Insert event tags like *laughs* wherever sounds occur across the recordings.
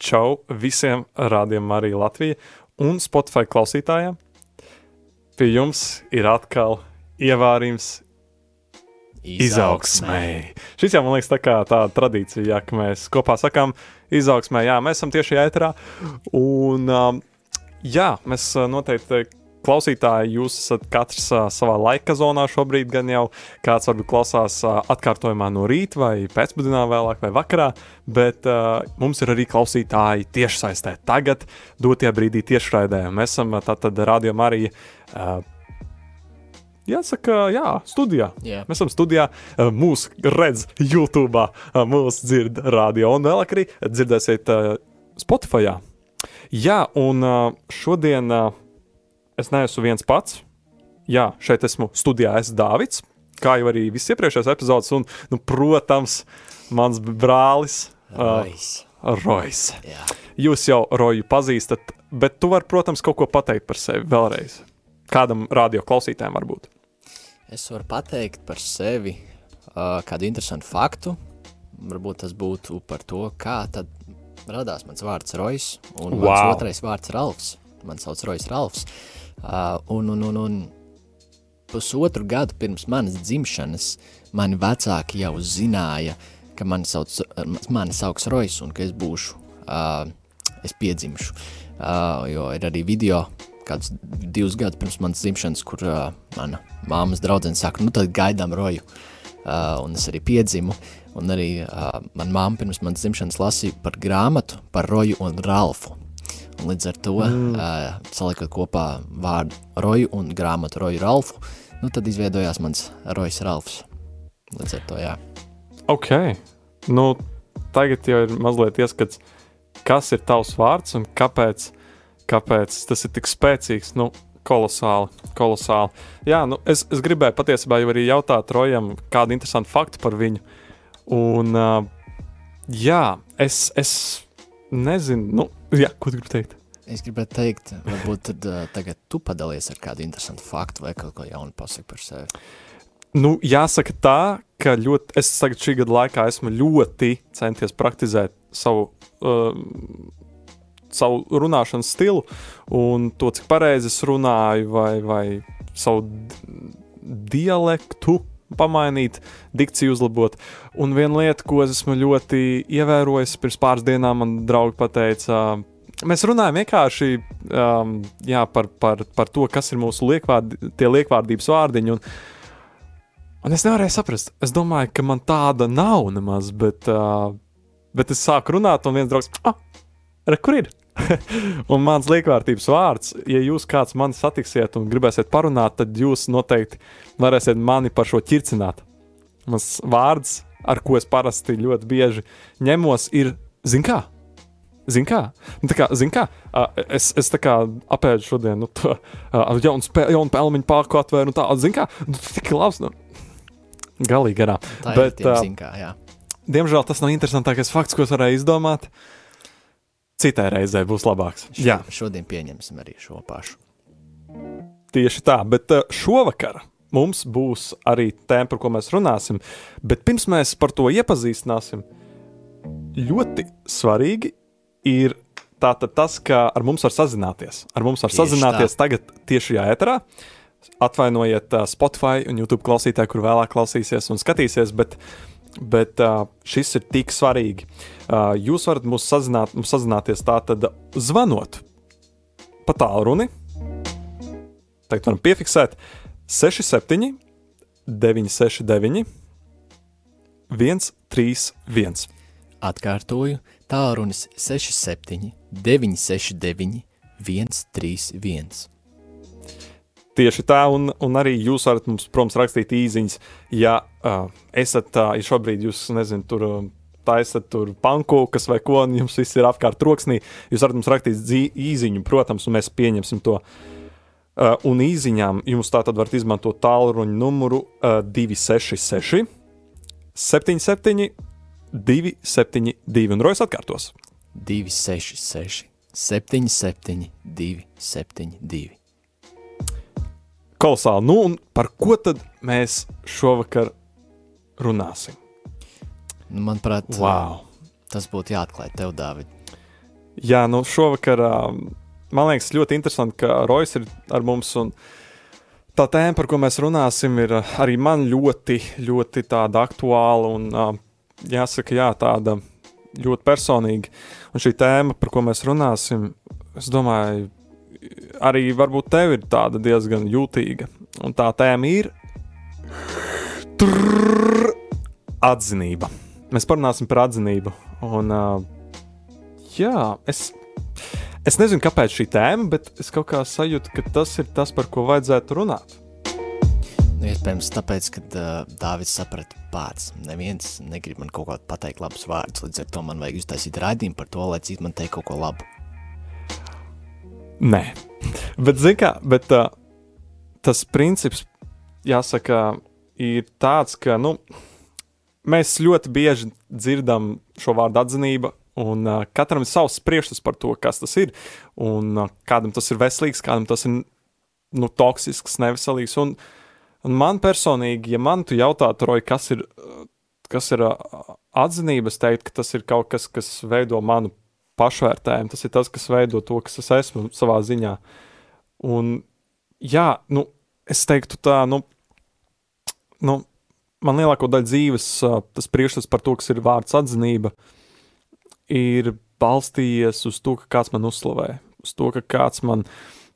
čau visiem rādījumam arī Latvija un Spotify klausītājiem. Pie jums ir atkal ievārījums izaugsmēji. Šis jau man liekas tā kā tāda tradīcija, jā, ka mēs kopā sakām izaugsmē, jā, mēs esam tieši ēterā. Un um, jā, mēs uh, noteikti klausītāji, jūs esat katrs uh, savā laika zonā šobrīd, gan jau kāds varbūt klausās uh, atkārtojumā no rīta vai pēcpusdienā vēlāk vai vakarā, bet uh, mums ir arī klausītāji tiešsaistē. Tagad, dotie brīdī tiešraidē, mēs esam tātad radio Marija. Uh, Jāsaka, jā, studijā. Jā. Mēs esam studijā, mūsu redz YouTube, mūsu dzird radio, un vēl arī dzirdēsiet Spotify. Jā, un šodien es neesmu viens pats. Jā, šeit esmu studijā, es Dāvids, kā jau arī viss iepriekšējais epizodes, un, nu, protams, mans brālis. Uh, Rais. Rojas. Jūs jau Roju pazīstat, bet tu vari, protams, kaut ko pateikt par sevi vēlreiz. Kādam radio klausītājam varbūt. Es varu pateikt par sevi uh, kādu interesantu faktu. Varbūt tas būtu par to, kā tad radās mans vārds Rojas un. Wow. mans otrais vārds Ralfs. Man sauc Rojas Ralfs. Uh, un, un, un, un pusotru gadu pirms manas dzimšanas mani vecāki jau zināja, ka mani sauc, mani sauc Rojas un ka es būšu, uh, es piedzimšu. Uh, jo ir arī video, kāds divus gadus pirms manas dzimšanas, kur uh, mana māmas draudzene saka, nu tad gaidām Roju. Uh, un es arī piedzimu, un arī uh, manā māte pirms manas dzimšanas lasīja par grāmatu par Roju un Ralfu. Un līdz ar to, mm. uh, saliekot kopā vārdu Roju un grāmatu Roju Ralfu, nu tad izveidojās mans Rojas Ralfs. Līdz ar to, jā. Ok, nu, tagad jau ir mazliet ieskats, kas ir tavs vārds un kāpēc, kāpēc tas ir tik spēcīgs. Nu, kolosāli, kolosāli. Jā, nu, es, es gribēju patiesībā jau arī jautāt Rojam kādu interesantu faktu par viņu. Un, uh, jā, es, es nezinu, nu, jā, ko tu gribi teikt? Es gribētu teikt, varbūt tad, uh, tagad tu padalies ar kādu interesantu faktu vai kaut ko jaunu pasaki par sevi. Nu, jāsaka tā, ka ļoti, es tagad šī gada laikā esmu ļoti centies praktizēt savu, uh, savu runāšanas stilu un to, cik pareizi es runāju, vai, vai savu dialektu pamainīt, dikciju uzlabot. Un viena lieta, ko es esmu ļoti ievērojis, pirms pāris dienām man draugi pateica, mēs runājam vienkārši um, jā, par, par, par to, kas ir mūsu liekvārdi, tie liekvārdības vārdiņi. Un, Un es nevarēju saprast, es domāju, ka man tāda nav nemaz, bet, uh, bet es sāku runāt, un viens draugs, ah, re, kur ir? *laughs* un mans liekvārtības vārds, ja jūs kāds mani satiksiet un gribēsiet parunāt, tad jūs noteikti varēsiet mani par šo ķircināt. Mans vārds, ar ko es parasti ļoti bieži ņemos, ir zin kā. Zin kā? Nu, kā, zin kā? Uh, es, es tā kā apēdu šodien, nu, tā, uh, jaunu, spē, jaunu pelmeņu pārku atvēru, un tā, zin kā? Nu, tik labs, nu, galīgi garā. Tā Bet, ir tiem ā, zinkā, jā. Diemžēl tas nav interesantākais fakts, ko es varēju izdomāt. Citai reizē būs labāks. Jā, Šodien pieņemsim arī šo pašu. tieši tā. Bet uh, šovakar mums būs arī tēma, par ko mēs runāsim. Bet pirms mēs par to iepazīstināsim, ļoti svarīgi ir tātad tas, ka ar mums var sazināties. Ar mums var Tieši sazināties tagad tieši šajā eterā. Atvainojiet uh, Spotify un YouTube klausītāji, kur vēlāk klausīsies un skatīsies, bet, bet uh, šis ir tik svarīgi. Uh, jūs varat mūs sazināt, mums sazināties tātad zvanot pa tālruni. Tagad varam piefiksēt 67, 969, 131. Atkārtoju, tālrunis 67, 969, 131. Tieši tā, un, un arī jūs varat mums, protams, rakstīt īsiņas, ja uh, esat, uh, ja šobrīd jūs, nezinu, tur uh, taisat tur pankūkas vai ko, un jums viss ir apkārt troksnī, jūs varat mums rakstīt īsiņu, protams, un mēs pieņemsim to. Uh, un īsiņām jums tā tad varat izmantot tālruņa numuru uh, 266, 77, 272, un Rojas atkārtos. 266, 77, 272. Kolosāli. Nu, un par ko tad mēs šovakar runāsim? Nu, manuprāt, Wow! tas būtu jāatklāj tev, Dārvid. Jā, nu šovakar man liekas ļoti interesanti, ka Rojas ir ar mums. Un tā tēma, par ko mēs runāsim, ir arī man ļoti, ļoti tāda aktuāla un jāsaka, jā, tāda ļoti personīga. Un šī tēma, par ko mēs runāsim, es domāju, arī varbūt tev ir tāda diezgan jūtīga. Un tā tēma ir trrr, atzinība. Mēs parunāsim par atzinību. Un, uh, jā, es, es nezinu, kāpēc šī tēma, bet es kaut kā sajūtu, ka tas ir tas, par ko vajadzētu runāt. Nu, iespējams, tāpēc, ka uh, Dārvids saprata pats. Neviens negrib man kaut ko pateikt, labus vārdus. Līdz ar to man vajag uztaisīt raidījumu par to, lai citi man teikt kaut ko labu. Nē, bet, kā, bet uh, tas princips, jāsaka, ir tāds, ka, nu, mēs ļoti bieži dzirdam šo vārdu atzinība, un uh, katram ir savs priekšstats par to, kas tas ir, un uh, kādam tas ir veselīgs, kādam tas ir nu, toksisks, neveselīgs. Un, un man personīgi, ja man tu jautātu, Roja, kas ir, kas ir uh, atzinība, es teiktu, ka tas ir kaut kas, kas veido manu pašvērtējumu, tas ir tas, kas veido to, kas es esmu savā ziņā. Un, jā, nu, es teiktu tā, nu, nu man lielāko daļu dzīves tas priekšstats par to, kas ir vārds atzinība, ir balstījies uz to, ka kāds man uzslavē, uz to, ka kāds man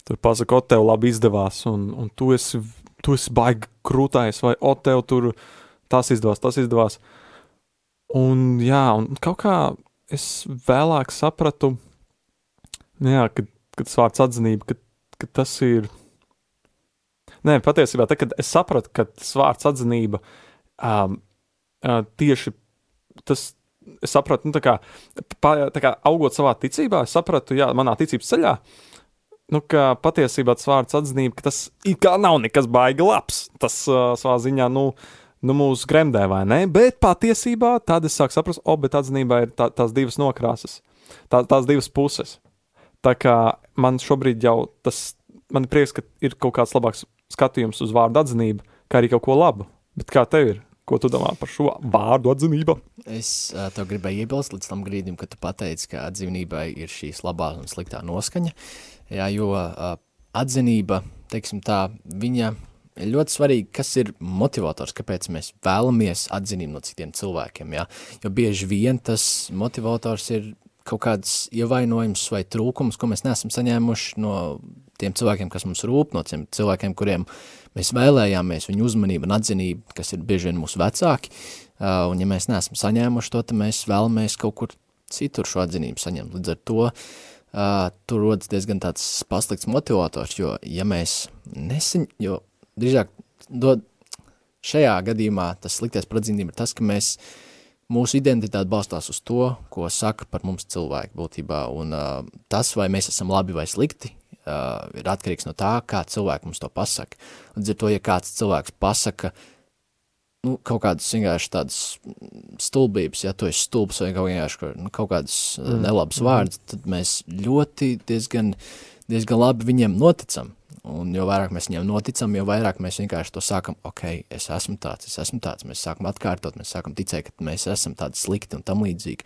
tur pasaka, o, tev labi izdevās, un, un tu esi, tu esi baigi krūtājs, vai o, tev tur tas izdevās, tas izdevās. Un jā, un kaut kā es vēlāk sapratu, jā, kad, kad tas vārds atzinība, ka, ka tas ir, nē, patiesībā, tad, kad es sapratu, ka tas vārds atzinība uh, um, uh, tieši tas. Es sapratu, nu, tā kā, pa, tā kā augot savā ticībā, es sapratu, jā, manā ticības ceļā, nu, ka patiesībā tas vārds atzinība, ka tas it kā nav nekas baigi labs. Tas uh, savā ziņā, nu, nu mūs gremdē vai ne, bet patiesībā tad es sāku saprast, o, bet atzinībā ir tā, tās divas nokrāsas, tā, tās divas puses. Tā kā man šobrīd jau tas, man ir prieks, ka ir kaut kāds labāks skatījums uz vārdu atzinību, kā arī kaut ko labu. Bet kā tev ir? Ko tu domā par šo vārdu atzinību? Es uh, tev gribēju iebilst līdz tam brīdim, kad tu pateici, ka atzinībai ir šīs labā un sliktā noskaņa. Jā, jo uh, atzinība, teiksim tā, viņa ir ļoti svarīga, kas ir motivators, kāpēc mēs vēlamies atzinību no citiem cilvēkiem. Jā? Jo bieži vien tas motivators ir kaut kāds ievainojums vai trūkums, ko mēs neesam saņēmuši no tiem cilvēkiem, kas mums rūp, no tiem cilvēkiem, kuriem Mēs vēlējāmies viņu uzmanību un atzinību, kas ir bieži vien mūsu vecāki, uh, un ja mēs neesam saņēmuši to, tad mēs vēlamies kaut kur citur šo atzinību saņemt. Līdz ar to uh, tur rodas diezgan tāds paslikts motivators, jo ja mēs nesaņ, jo drīzāk dod šajā gadījumā tas sliktais par atzinību ir tas, ka mēs mūsu identitāte balstās uz to, ko saka par mums cilvēki būtībā, un uh, tas, vai mēs esam labi vai slikti, uh, ir atkarīgs no tā, kā cilvēki mums to pasaka. Līdz ar to, ja kāds cilvēks pasaka, nu, kaut kādas vienkārši tādas stulbības, ja tu esi stulbs vai kaut, vienkārši, nu, kaut kādas mm. nelabas mm. vārdas, tad mēs ļoti diezgan, diezgan labi viņiem noticam. Un jo vairāk mēs viņiem noticam, jo vairāk mēs vienkārši to sākam, ok, es esmu tāds, es esmu tāds, mēs sākam atkārtot, mēs sākam ticēt, ka mēs esam tādi slikti un tam līdzīgi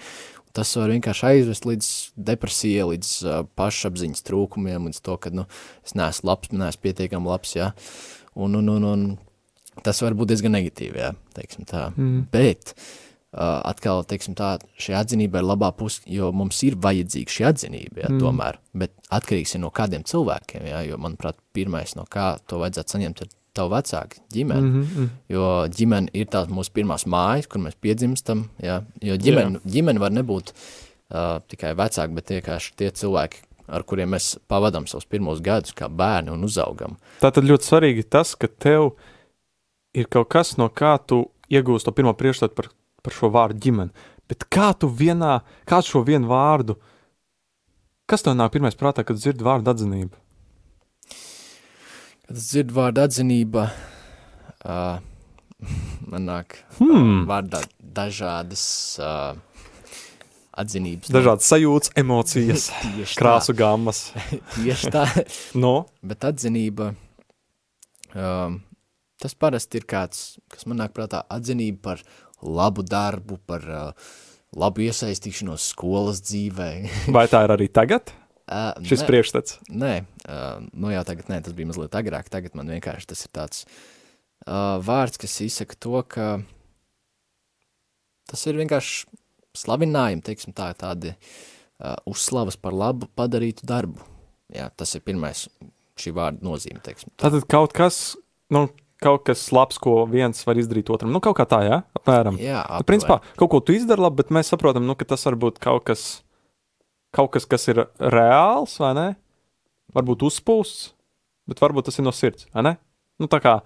tas var vienkārši aizvest līdz depresijai, līdz uh, pašapziņas trūkumiem, līdz to, ka, nu, es neesmu labs, neesmu pietiekami labs, jā, un, un, un, un tas var būt diezgan negatīvi, jā, teiksim tā, mm. bet uh, atkal, teiksim tā, šī atzinība ir labā puse, jo mums ir vajadzīga šī atzinība, jā, mm. tomēr, bet atkarīgs ir no kādiem cilvēkiem, jā, jo, manuprāt, pirmais, no kā to vajadzētu saņemt, ir tavu vecāku ģimeni. Mm -hmm. Jo ģimene ir tās mūsu pirmās mājas, kur mēs piedzimstam. Jā? Jo ģimene, jā. ģimene var nebūt uh, tikai vecāki, bet vienkārši tie cilvēki, ar kuriem mēs pavadām savus pirmos gadus, kā bērni un uzaugam. Tā tad ļoti svarīgi tas, ka tev ir kaut kas, no kā tu iegūsti to pirmo priekšstatu par, par šo vārdu ģimeni. Bet kā tu vienā, kā šo vienu vārdu, kas tev nāk pirmais prātā, kad dzirdi vārdu atzinību? Kad es dzirdu vārdu atzinība, uh, man nāk hmm. vārdā dažādas uh, atzinības. Dažādas sajūtas, emocijas, *laughs* krāsu gammas. *laughs* Tieši tā. *laughs* no? Bet atzinība, um, tas parasti ir kāds, kas man nāk prātā, atzinība par labu darbu, par uh, labu iesaistīšanos skolas dzīvē. *laughs* Vai tā ir arī tagad? Uh, Šis priekšstats. Nē, uh, nu jau tagad nē, tas bija mazliet agrāk. Tagad man vienkārši tas ir tāds uh, vārds, kas izsaka to, ka tas ir vienkārši slavinājumi, teiksim tā, tādi uh, uzslavas par labu padarītu darbu. Jā, tas ir pirmais šī vārda nozīme, teiksim. Tā. Tātad kaut kas, nu, kaut kas labs, ko viens var izdarīt otram. Nu, kaut kā tā, jā, apmēram. Jā, Nu, principā, kaut ko tu izdari labi, bet mēs saprotam, nu, ka tas var būt kaut kas, kaut kas, kas ir reāls, vai ne? Varbūt uzpūsts, bet varbūt tas ir no sirds, vai ne? Nu, tā kā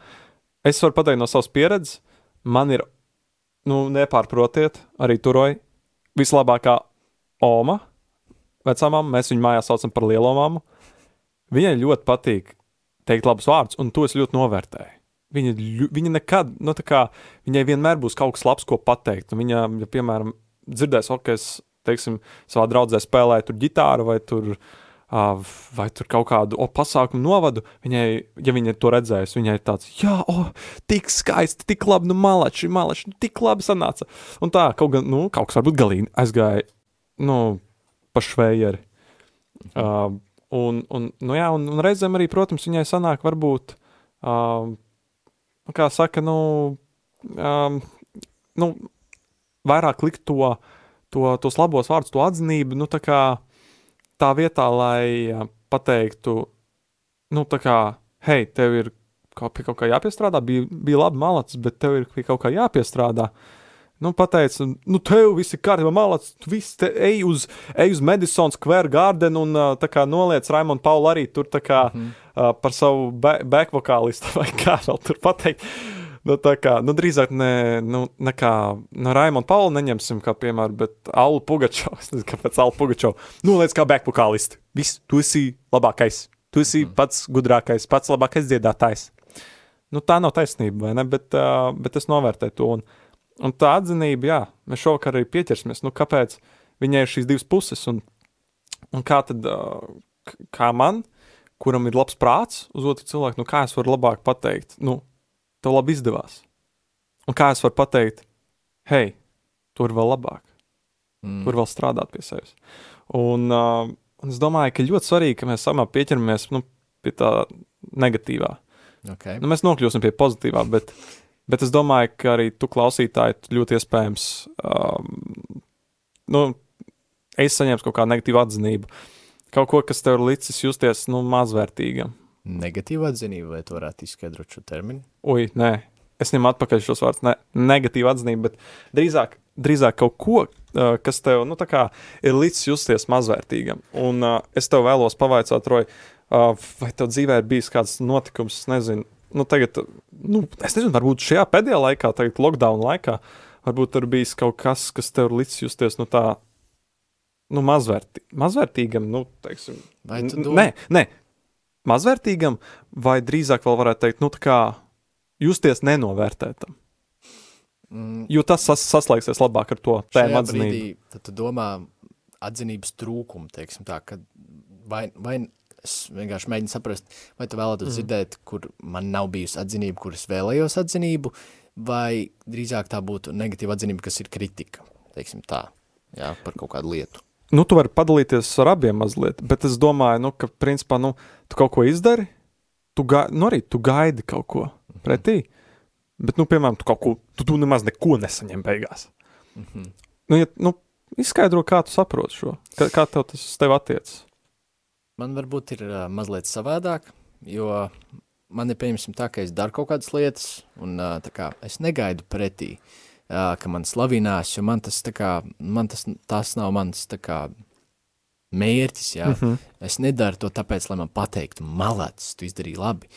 es varu pateikt no savas pieredzes, man ir, nu, nepārprotiet, arī turoja vislabākā oma, vecā mamma, mēs viņu mājās saucam par lielo mammu. Viņai ļoti patīk teikt labus vārdus, un to es ļoti novērtēju. Viņa, viņa nekad, nu, tā kā viņai vienmēr būs kaut kas labs, ko pateikt. Un Viņa, ja, piemēram, dzirdēs, ok, es, teiksim, savā draudzē spēlēju tur ģitāru vai tur. Uh, vai tur kaut kādu o, pasākumu novadu, viņai, ja viņa to redzēs, viņai tāds, jā, o, tik skaisti, tik labi, nu, malači, malači, nu, tik labi sanāca. Un tā, kaut, gan, nu, kaut kas varbūt galīgi aizgāja, nu, pa švējeri. Uh, un, un, nu, jā, un, un reizēm arī, protams, viņai sanāk, varbūt, uh, kā saka, nu, um, nu vairāk likt to, to, tos labos vārdus, to atzinību, nu, tā kā tā vietā, lai uh, pateiktu, nu, tā kā, hei, tev ir kaut, kaut kā jāpiestrādā, bija, bija labi malacis, bet tev ir kaut kā jāpiestrādā. Nu, pateica, nu, tev viss ir kārtībā, malacis, tu viss te ej uz, ej uz Madison Square Garden un uh, tā kā noliec Raimonu Paulu arī tur tā kā mm -hmm. Par savu back vokālistu *laughs* vai kā vēl tur pateikt. Nu, tā kā, nu, drīzāk ne, nu, nekā no Raimona Paula neņemsim, kā piemēram, bet Alu Pugačovs, *laughs* es nezinu, kāpēc Alu Pugačovs, noliec kā back vokālisti. Viss, tu esi labākais, tu esi mm. pats gudrākais, pats labākais dziedātājs. Nu, tā nav taisnība, vai ne, bet, uh, bet es novērtēju to. Un, un tā atzinība, jā, mēs šovakar arī pieķersimies, nu, kāpēc viņai ir šīs divas puses, un, un kā tad, uh, kā man, kuram ir labs prāts uz otru cilvēku, nu, kā es varu labāk pateikt, nu, tev labi izdevās. Un kā es varu pateikt, hei, tur vēl labāk, Mm. tur vēl strādāt pie sevis. Un, uh, un es domāju, ka ļoti svarīgi, ka mēs samā pieķeramies nu, pie tā negatīvā. Okay. Nu, mēs nokļūsim pie pozitīvā, bet, bet es domāju, ka arī tu klausītāji tu ļoti iespējams, um, nu, es saņēmu kaut kādu negatīvu atzinību. Kaut ko, kas tev ir licis justies nu, mazvērtīgam. Negatīva atzinība, vai tu varētu izskaidrot šo terminu? Ui, nē, es ņemu atpakaļ šos vārdus. Ne, negatīva atzinība, bet drīzāk, drīzāk kaut ko, kas tev nu, kā ir licis justies mazvērtīgam. Un uh, es tev vēlos pavaicāt, Roy, uh, vai tev dzīvē ir bijis kāds notikums, nezinu, nu, tagad, nu, es nezinu, varbūt šajā pēdējā laikā, tagad lockdown laikā, varbūt tur bijis kaut kas, kas tev ir licis justies nu, tā, nu, mazvērtī, mazvērtīgam, nu, teiksim, Nē, nē, mazvērtīgam, vai drīzāk vēl varētu teikt, nu, tā kā justies nenovērtētam. Mm, Jo tas sas saslēgsies labāk ar to tēmu atzinību. brīdī tad tu domā atzinības trūkumu, teiksim tā, ka vai, vai es vienkārši mēģinu saprast, vai tu vēlētos mm. dzirdēt, kur man nav bijusi atzinība, kur es vēlējos atzinību, vai drīzāk tā būtu negatīva atzinība, kas ir kritika, teiksim tā, jā, par kaut kādu lietu. Nu, tu vari padalīties ar abiem mazliet, bet es domāju, nu, ka, principā, nu, tu kaut ko izdari, tu, ga nu, arī tu gaidi kaut ko pretī. Bet, nu, piemēram, tu kaut ko, tu, tu nemaz neko nesaņem beigās. Mm -hmm. Nu, ja, nu, izskaidro, kā tu saproti šo, kā, kā tev tas uz tevi attiecas. Man varbūt ir uh, mazliet savādāk, jo man ir pieņemsim tā, ka es daru kaut kādas lietas, un uh, kā es negaidu pretī, uh, ka man slavinās, jo man tas, tā kā, man tas, tas nav mans tā kā mērķis, jā. Mm. -hmm. Es nedaru to tāpēc, lai man pateiktu, malacis, tu izdarīji labi,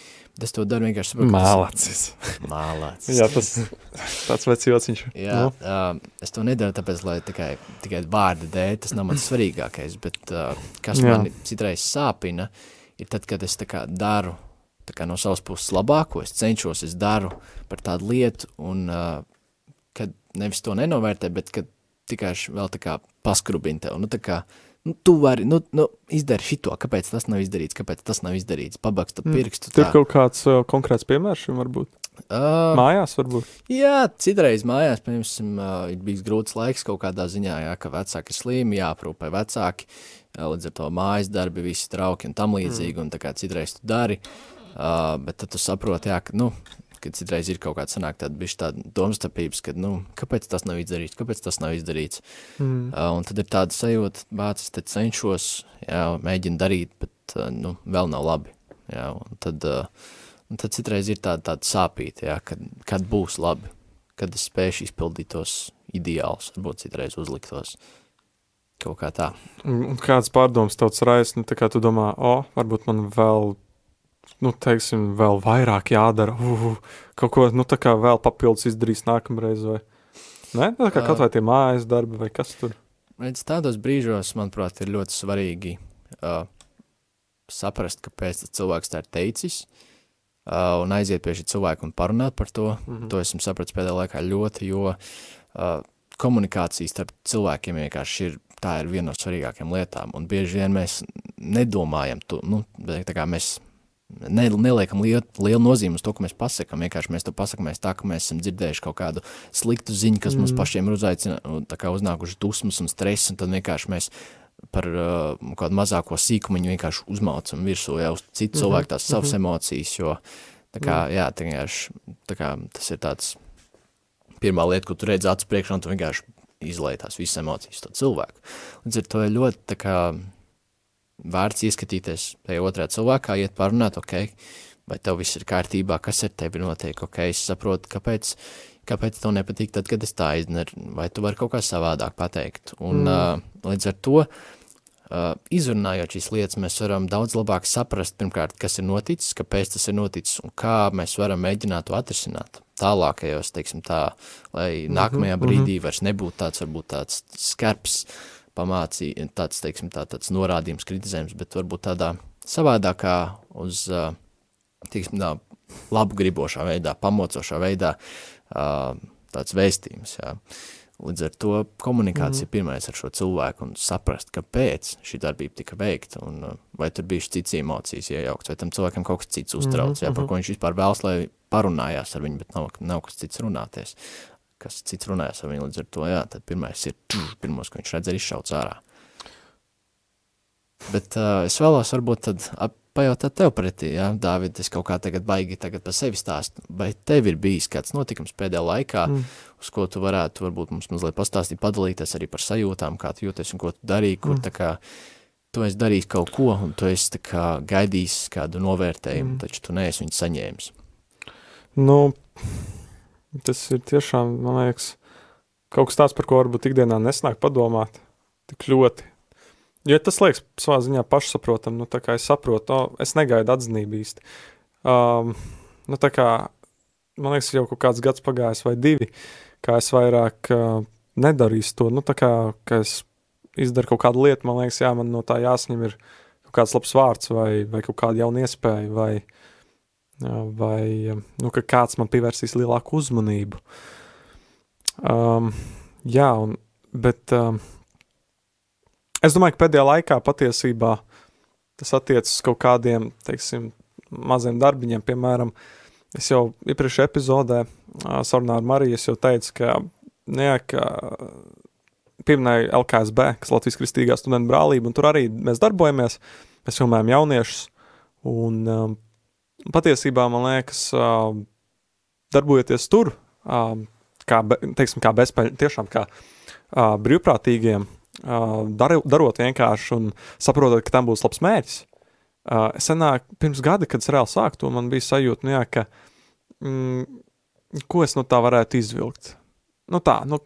es to daru vienkārši saprotu, Malacis. Malacis. Jā, tas tāds vecs jociņš. Jā, nu. uh, es to nedaru tāpēc, lai tikai, tikai vārda dēļ, tas nav mans svarīgākais, bet uh, kas Jā. man citreiz sāpina, ir tad, kad es tā kā daru tā kā no savas puses labāko, es cenšos, es daru par tādu lietu, un uh, nevis to nenovērtē, bet kad tikai vēl tā kā paskrubina tev, nu tā kā, nu tu vari, nu, nu izdari šito, kāpēc tas nav izdarīts, kāpēc tas nav izdarīts, pabaksta pirkstu, Tur tā. kaut kāds uh, konkrēts piemērs šim varbūt. Uh, Mājās varbūt. Jā, citreiz mājās, piemēram, uh, ir bijis grūts laiks kaut kādā ziņā, jā, ka vecāki ir slimi, jāprūpē vecāki, uh, līdz ar to mājas darbi, visi trauki un tam līdzīgi, mm. un tā kā citreiz tu dari, uh, bet tad tu saproti, jā, ka, nu, ka citreiz ir kaut kāda sanāk tāda bišķi tāda domstarpības, ka, nu, kāpēc tas nav izdarīts, kāpēc tas nav izdarīts, mm. uh, un tad ir tāda sajūta, bācis, te cenšos, jā, mēģinu darīt, bet, uh, nu, vēl nav labi, jā, un tad, uh, Un tad citreiz ir tāda, tāda sāpīta, ja, kad, kad būs labi, kad es spēšu izpildīt tos ideālus, varbūt citreiz uzliktos. Kaut kā tā. Un kāds pārdoms tauts rais, nu tā kā tu domā, o, varbūt man vēl, nu teiksim, vēl vairāk jādara, uh, kaut ko, nu tā kā vēl papildus izdarīs nākamreiz vai, ne? Nu, tā kā kaut vai tie mājas darbi vai kas tur. Redz, tādos brīžos, manuprāt, ir ļoti svarīgi uh, saprast, kāpēc tas cilvēks tā ir teicis, uh, uh, un aiziet pie šī cilvēka un parunāt par to. Mm -hmm. To esmu sapratis pēdējā laikā ļoti, jo uh, komunikācija starp cilvēkiem vienkārši ir. Tā ir viena no svarīgākajām lietām, un bieži vien mēs nedomājam, to, nu, tā kā mēs ne, neliekam lielu, lielu nozīmi uz to, ko mēs pasakām. Vienkārši mēs to pasakāmies tā, ka mēs esam dzirdējuši kaut kādu sliktu ziņu, kas mm. mums pašiem ir uzaicina, uznākuši dusmas un stress, un tad vienkārši mēs par uh, kādu mazāko sīkumu vienkārši uzmaucam virsū jau uz citu mm -hmm. cilvēku tās savas mm -hmm. emocijas, jo tā kā, mm. jā, tā vienkārši, tā kā tas ir tāds pirmā lieta, ko tu redzi acu priekšā, un tu vienkārši izlai tās visas emocijas to cilvēku. Līdz ar to ir ļoti tā kā vērts ieskatīties tajā otrā cilvēkā, iet parunāt, ok, vai tev viss ir kārtībā, kas ar tevi notiek, ok, es saprotu, kāpēc kāpēc tev nepatīk tad, kad es tā izdaru, vai tu vari kaut kā savādāk pateikt. Un mm. uh, līdz ar to, uh, izrunājot šīs lietas, mēs varam daudz labāk saprast, pirmkārt, kas ir noticis, kāpēc tas ir noticis un kā mēs varam mēģināt to atrisināt tālākajos, teiksim tā, lai -hmm, nākamajā brīdī mm -hmm. vairs nebūtu tāds, varbūt tāds skarbs pamācī, tāds, teiksim tā, tāds norādījums, kritizējums, bet varbūt tādā savādākā uz, teiksim tā, labu gribošā veidā, pamocošā veidā, tāds vēstījums. Jā. Līdz ar to komunikācija mm. pirmais ar šo cilvēku un saprast, kāpēc šī darbība tika veikta un vai tur bija cits emocijas iejaukts, vai tam cilvēkam kaut kas cits uztrauc, mm. jā, par mhm. ko viņš vispār vēlas, lai parunājās ar viņu, bet nav, nav kas cits runāties. Kas cits runājās ar viņu līdz ar to, jā, tad pirmais ir, pirmos, ko viņš redz, ir izšauts ārā. Bet uh, es vēlos varbūt tad pajautāt tev pretī, ja, Dāvid, es kaut kā tagad baigi tagad par sevi stāstu, vai tev ir bijis kāds notikums pēdējā laikā, mm. uz ko tu varētu varbūt mums mazliet pastāstīt, padalīties arī par sajūtām, kā tu jūties un ko tu darīji, kur mm. tā kā tu esi darījis kaut ko, un tu esi kā gaidījis kādu novērtējumu, mm. taču tu neesi viņu saņēmis. Nu, tas ir tiešām, man liekas, kaut kas tāds, par ko varbūt ikdienā nesnāk padomāt tik ļoti, Jo tas liekas savā ziņā pašsaprotam, nu tā kā es saprotu, o, es negaidu atzinību īsti. Um, nu tā kā, man liekas, jau kaut kāds gads pagājis vai divi, kā es vairāk uh, nedarīšu to, nu tā kā, ka es izdaru kaut kādu lietu, man liekas, jā, man no tā jāsņem ir kaut kāds labs vārds vai, vai kaut kāda jauna iespēja vai, vai nu, ka kāds man pievērsīs lielāku uzmanību. Um, jā, un, bet um, Es domāju, ka pēdējā laikā patiesībā tas attiecas uz kaut kādiem, teiksim, maziem darbiņiem. Piemēram, es jau iepriekšējā epizodē sarunā ar Mariju jau teicu, ka, jā, ka pieminēju LKSB, kas Latvijas Kristīgā studentu brālība, un tur arī mēs darbojamies, mēs filmējam jauniešus, un um, patiesībā, man liekas, darbojoties tur, kā, teiksim, kā bezpēļ, tiešām kā brīvprātīgiem, dar, darot vienkārši un saprotot, ka tam būs labs mērķis. Senāk, pirms gada, kad es reāli sāku to, man bija sajūta, nu, jā, ka, mm, ko es no tā varētu izvilkt. Nu, tā, nu,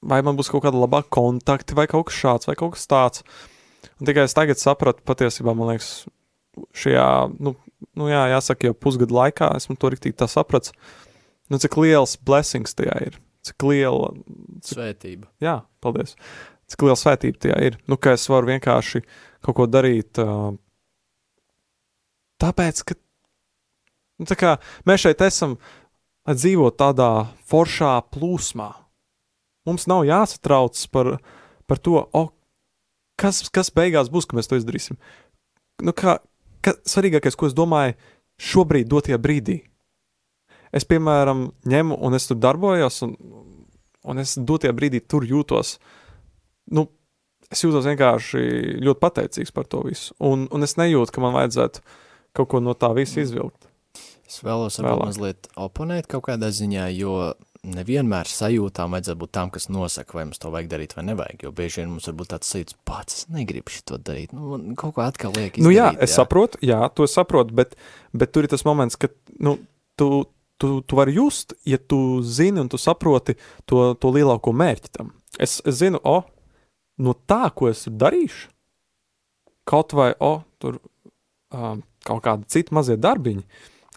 vai man būs kaut kāda labāka kontakti, vai kaut kas šāds, vai kaut kas tāds. Un tikai es tagad sapratu, patiesībā, man liekas, šajā, nu, nu jā, jāsaka, jau pusgadu laikā esmu to rīktīgi tā sapratis, nu, cik liels blessings tajā ir, cik liela... Cik, Svētība. Jā, paldies cik liela svētība tajā ir. Nu, ka es varu vienkārši kaut ko darīt. Tāpēc, ka nu, tā kā, mēs šeit esam, lai dzīvotu tādā foršā plūsmā. Mums nav jāsatrauc par, par to, oh, kas, kas beigās būs, ka mēs to izdarīsim. Nu, kā, ka, svarīgākais, ko es domāju, šobrīd, dotajā brīdī. es, piemēram, ņemu un es tur darbojos, un, un es dotajā brīdī tur jūtos, nu, es jūtos vienkārši ļoti pateicīgs par to visu. Un, un es nejūtu, ka man vajadzētu kaut ko no tā visa izvilkt. Es vēlos varbūt mazliet oponēt kaut kādā ziņā, jo nevienmēr sajūtām vajadzētu būt tām, kas nosaka, vai mums to vajag darīt vai nevajag, jo bieži vien mums var būt tāds sajūts, pats es negribu šito darīt, nu, man kaut ko atkal liek izdarīt. Nu, jā, es saprotu, jā, to saprotu, bet, bet tur ir tas moments, kad nu, tu, tu, tu vari just, ja tu zini un tu saproti to, to lielāko mērķi tam. Es, es zinu, o, no tā, ko es darīšu, kaut vai, o, tur um, kaut kādi citi mazie darbiņi,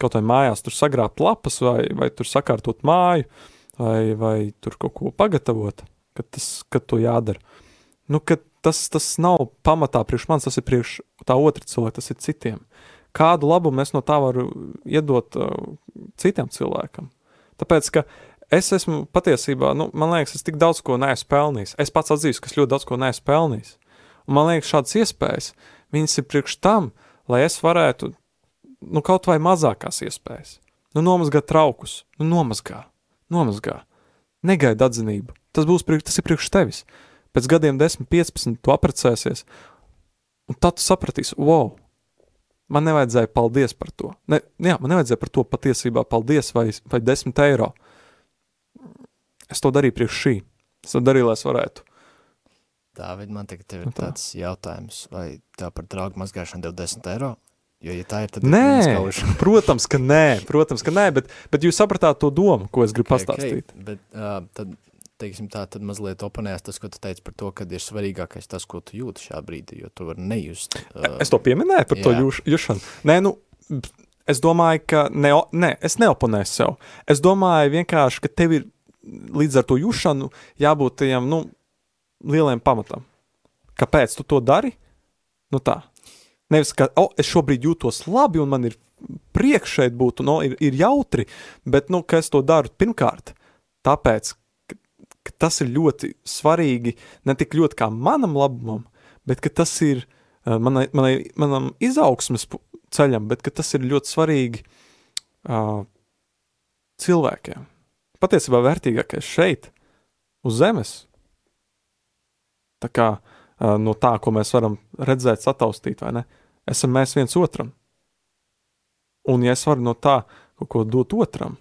kaut vai mājās tur sagrābt lapas vai, vai tur sakārtot māju vai, vai tur kaut ko pagatavot, kad, tas, kad to jādara. Nu, kad tas, tas nav pamatā priekš manis, tas ir priekš tā otra cilvēka, tas ir citiem. Kādu labumu es no tā varu iedot uh, citam cilvēkam? Tāpēc, ka es esmu patiesībā, nu, man liekas, es tik daudz ko neesmu pelnījis. Es pats atzīstu, ka es ļoti daudz ko neesmu pelnījis. Un man liekas, šādas iespējas, viņas ir priekš tam, lai es varētu, nu, kaut vai mazākās iespējas, nu, nomazgāt traukus, nu, nomazgā, nomazgā. Negaidi atzinību. Tas būs tas ir priekš tevis. Pēc gadiem 10, 15, tu apprecēsies, un tad tu sapratīsi, wow, man nevajadzēja paldies par to. Ne, jā, man nevajadzēja par to patiesībā paldies vai, vai 10 eiro. Es to darīju priekš šī. Es to darīju, lai es varētu. Dāvid, man tagad tev Nu ir tā. tāds jautājums, vai tev par draugu mazgāšanu dev 10 eiro? Jo, ja tā ir, tad Nē, *laughs* protams, ka nē, protams, ka nē, bet, bet jūs sapratāt to domu, ko es gribu pastāstīt. Okay, bet uh, tad, teiksim tā, tad mazliet oponējās tas, ko tu teici par to, ka ir svarīgākais tas, ko tu jūti šā brīdī, jo tu vari nejust. Uh, Es to pieminēju par to jā. jūš, jušanu. Nē, nu, es domāju, ka ne, ne, es neoponēju sev. Es domāju vienkārši, ka tev ir līdz ar to jušanu jābūt tajam, nu, lieliem pamatam. Kāpēc tu to dari? Nu tā. Nevis, ka, o, es šobrīd jūtos labi un man ir prieks šeit būt, un, o, ir, ir jautri, bet, nu, es to daru pirmkārt, tāpēc, ka, ka tas ir ļoti svarīgi, ne tik ļoti kā manam labumam, bet tas ir uh, manai, manai, manam izaugsmes ceļam, bet tas ir ļoti svarīgi uh, cilvēkiem. Patiesībā vērtīgākais šeit, uz zemes. Tā kā uh, no tā, ko mēs varam redzēt, sataustīt, vai ne? Esam mēs viens otram. Un ja es varu no tā kaut ko dot otram,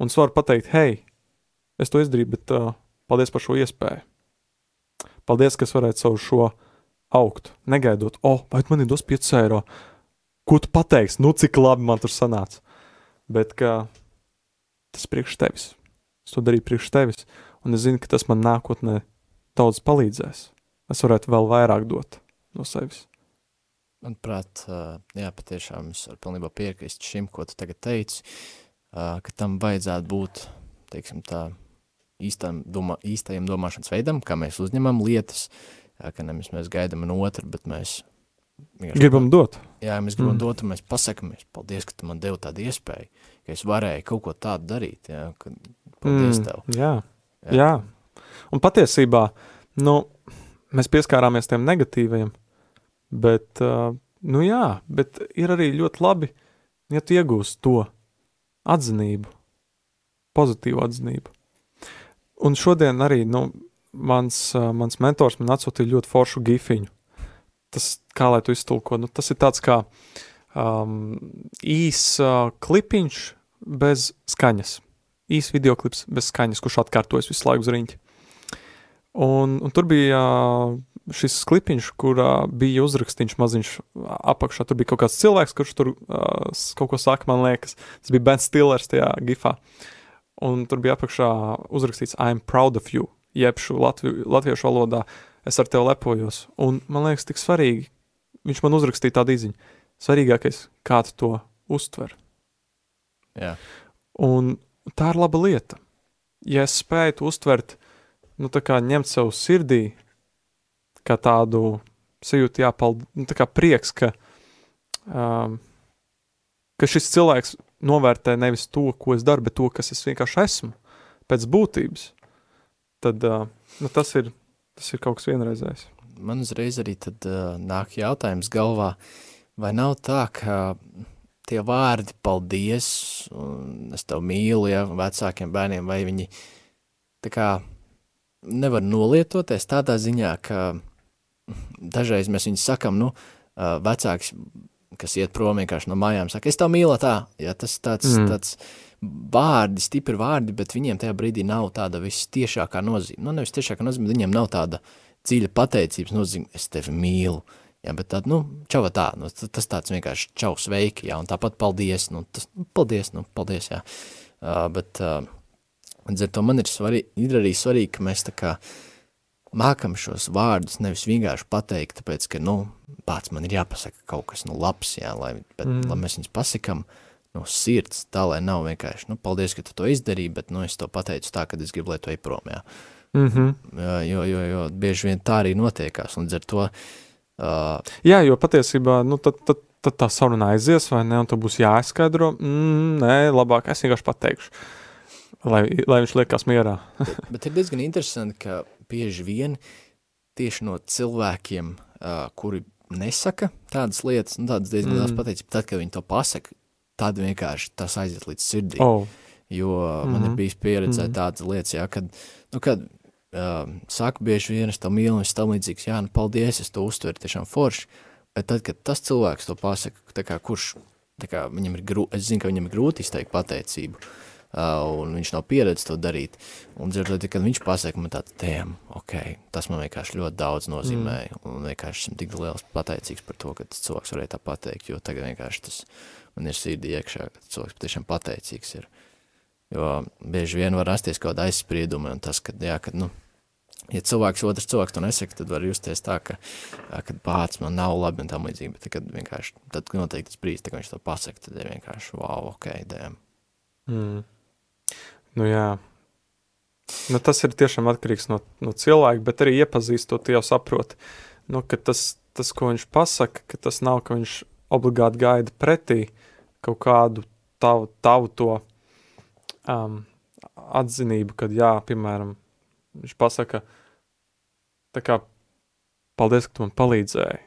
un es varu pateikt, hei, es to izdarīju, bet uh, paldies par šo iespēju. Paldies, ka es varētu savu šo augt, negaidot, oh, vai man ir dos 5 eiro? Ko tu pateiksi? Nu, cik labi man tur sanāca. Bet ka tas priekš tevis. Es to darīju priekš tevis, un es zinu, ka tas man nākotnē daudz palīdzēs. Es varētu vēl vairāk dot no sevis. Manuprāt, jā, patiešām es varu pilnībā piekrist šim, ko tu tagad teici, ka tam vajadzētu būt, teiksim tā, īstam domā, īstajam domāšanas veidam, kā mēs uzņemam lietas, ka nevis mēs gaidām no otra, bet mēs Gribam dot. Jā, mēs gribam Mm. dot, un mēs pasakamies, paldies, ka tu man devi tādu iespēju, ka es varēju kaut ko tādu darīt, jā, ka paldies mm. tev. Jā, Jā. jā. Un patiesībā, nu, mēs pieskārāmies tiem negatīvajiem, bet, uh, nu jā, bet ir arī ļoti labi, ja tu iegūst to atzinību, pozitīvu atzinību. Un šodien arī, nu, mans, uh, mans mentors man atsūtīja ļoti foršu gifiņu. Tas, kā lai tu iztulko, nu, tas ir tāds kā um, īs uh, klipiņš bez skaņas īs videoklips bez skaņas, kurš atkārtojas visu laiku uz rīņķa. Un, un tur bija ā, šis klipiņš, kurā bija uzrakstīns maziņš apakšā. Tur bija kaut kāds cilvēks, kurš tur uh, kaut ko saka, man liekas. Tas bija Ben Stillers tajā gifā. Un tur bija apakšā uzrakstīts I'm proud of you, jeb šo latvi, latviešu valodā es ar tevi lepojos. Un man liekas, tik svarīgi, viņš man uzrakstīja tādu īziņu. Svarīgākais, kā tu to uztver. Jā, Un tā ir laba lieta. Ja es spēju to uztvert, nu, tā kā ņemt sev sirdī, kā tādu sajūtu, jāpaldies, nu, tā kā prieks, ka, um, ka šis cilvēks novērtē nevis to, ko es daru, bet to, kas es vienkārši esmu, pēc būtības, tad uh, nu, tas, ir, tas ir kaut kas vienreizējs. man uzreiz arī tad uh, nāk jautājums galvā, vai nav tā, ka tie vārdi, paldies, un es tev mīlu, ja vecākiem bērniem, vai viņi tā kā nevar nolietoties tādā ziņā, ka dažreiz mēs viņus sakam, nu, vecāks, kas iet prom vienkārši no mājām, saka, es tev mīlu tā, ja tas tāds, mm. tāds vārdi, stipri vārdi, bet viņiem tajā brīdī nav tāda vistiešākā nozīme. Nu, nevis tiešākā nozīme, bet viņiem nav tāda dziļa pateicības nozīme, es tevi mīlu. Jā, bet tā, nu, čau tā, nu, tas tāds vienkārši čau sveiki, jā, un tāpat paldies, nu, tas, nu, paldies, nu, paldies, jā. Uh, bet, uh, ar to man ir svarīgi, ir arī svarīgi, ka mēs tā kā mākam šos vārdus nevis vienkārši pateikt, tāpēc, ka, nu, pats man ir jāpasaka kaut kas, nu, labs, jā, lai, bet, mm. lai mēs viņus pasakam, no sirds, tā lai nav vienkārši, nu, paldies, ka tu to izdarīji, bet, nu, es to pateicu tā, ka es gribu, lai tu ej prom, jā. Mm -hmm. jo, jo, jo bieži vien tā arī notiekās, un ar to... Uh, jā, jo patiesībā, nu, tad, tad, tad tā saruna aizies, vai ne, un tu būs jāizskaidro, mm, nē, labāk, es vienkārši pateikšu, lai, lai viņš liekas mierā. bet, bet ir diezgan interesanti, ka bieži vien tieši no cilvēkiem, uh, kuri nesaka tādas lietas, nu, tādas diezgan mm. liels pateicības, tad, kad viņi to pasaka, tad vienkārši tas aiziet līdz sirdī. Oh. Jo mm -hmm. man ir mhm. bijis pieredzē mm -hmm. tādas lietas, jā, kad, nu, kad uh, saku bieži vien, es tam mīlu, es tam līdzīgs, jā, nu, paldies, es to uztveru tiešām forši, bet tad, kad tas cilvēks to pasaka, kā, kurš, kā viņam ir grūti, es zinu, ka viņam ir grūti izteikt pateicību, uh, un viņš nav pieredzis to darīt, un dzirdot, kad viņš pasaka man tāds, tēm, ok, tas man vienkārši ļoti daudz nozīmē, mm. un vienkārši esmu tik liels pateicīgs par to, ka tas cilvēks varēja tā pateikt, jo tagad vienkārši tas man ir sirdī iekšā, ka cilvēks patiešām pateicīgs ir. Jo bieži vien var rasties kaut kāda aizsprieduma, un tas, ka, jā, kad, nu, ja cilvēks, otrs cilvēks to nesaka, tad var justies tā, ka, kad pats man nav labi un tam līdzīgi, bet kad vienkārši, tad noteikti tas brīdis, kad viņš to pasaka, tad ir vienkārši, wow, ok, dēm. Mm. Nu jā, nu, tas ir tiešām atkarīgs no, no cilvēka, bet arī iepazīstot, jau saprot, nu, ka tas, tas, ko viņš pasaka, ka tas nav, ka viņš obligāti gaida pretī kaut kādu tavu, tavu to um, atzinību, kad, jā, piemēram, viņš pasaka, kā, paldies, ka tu man palīdzēji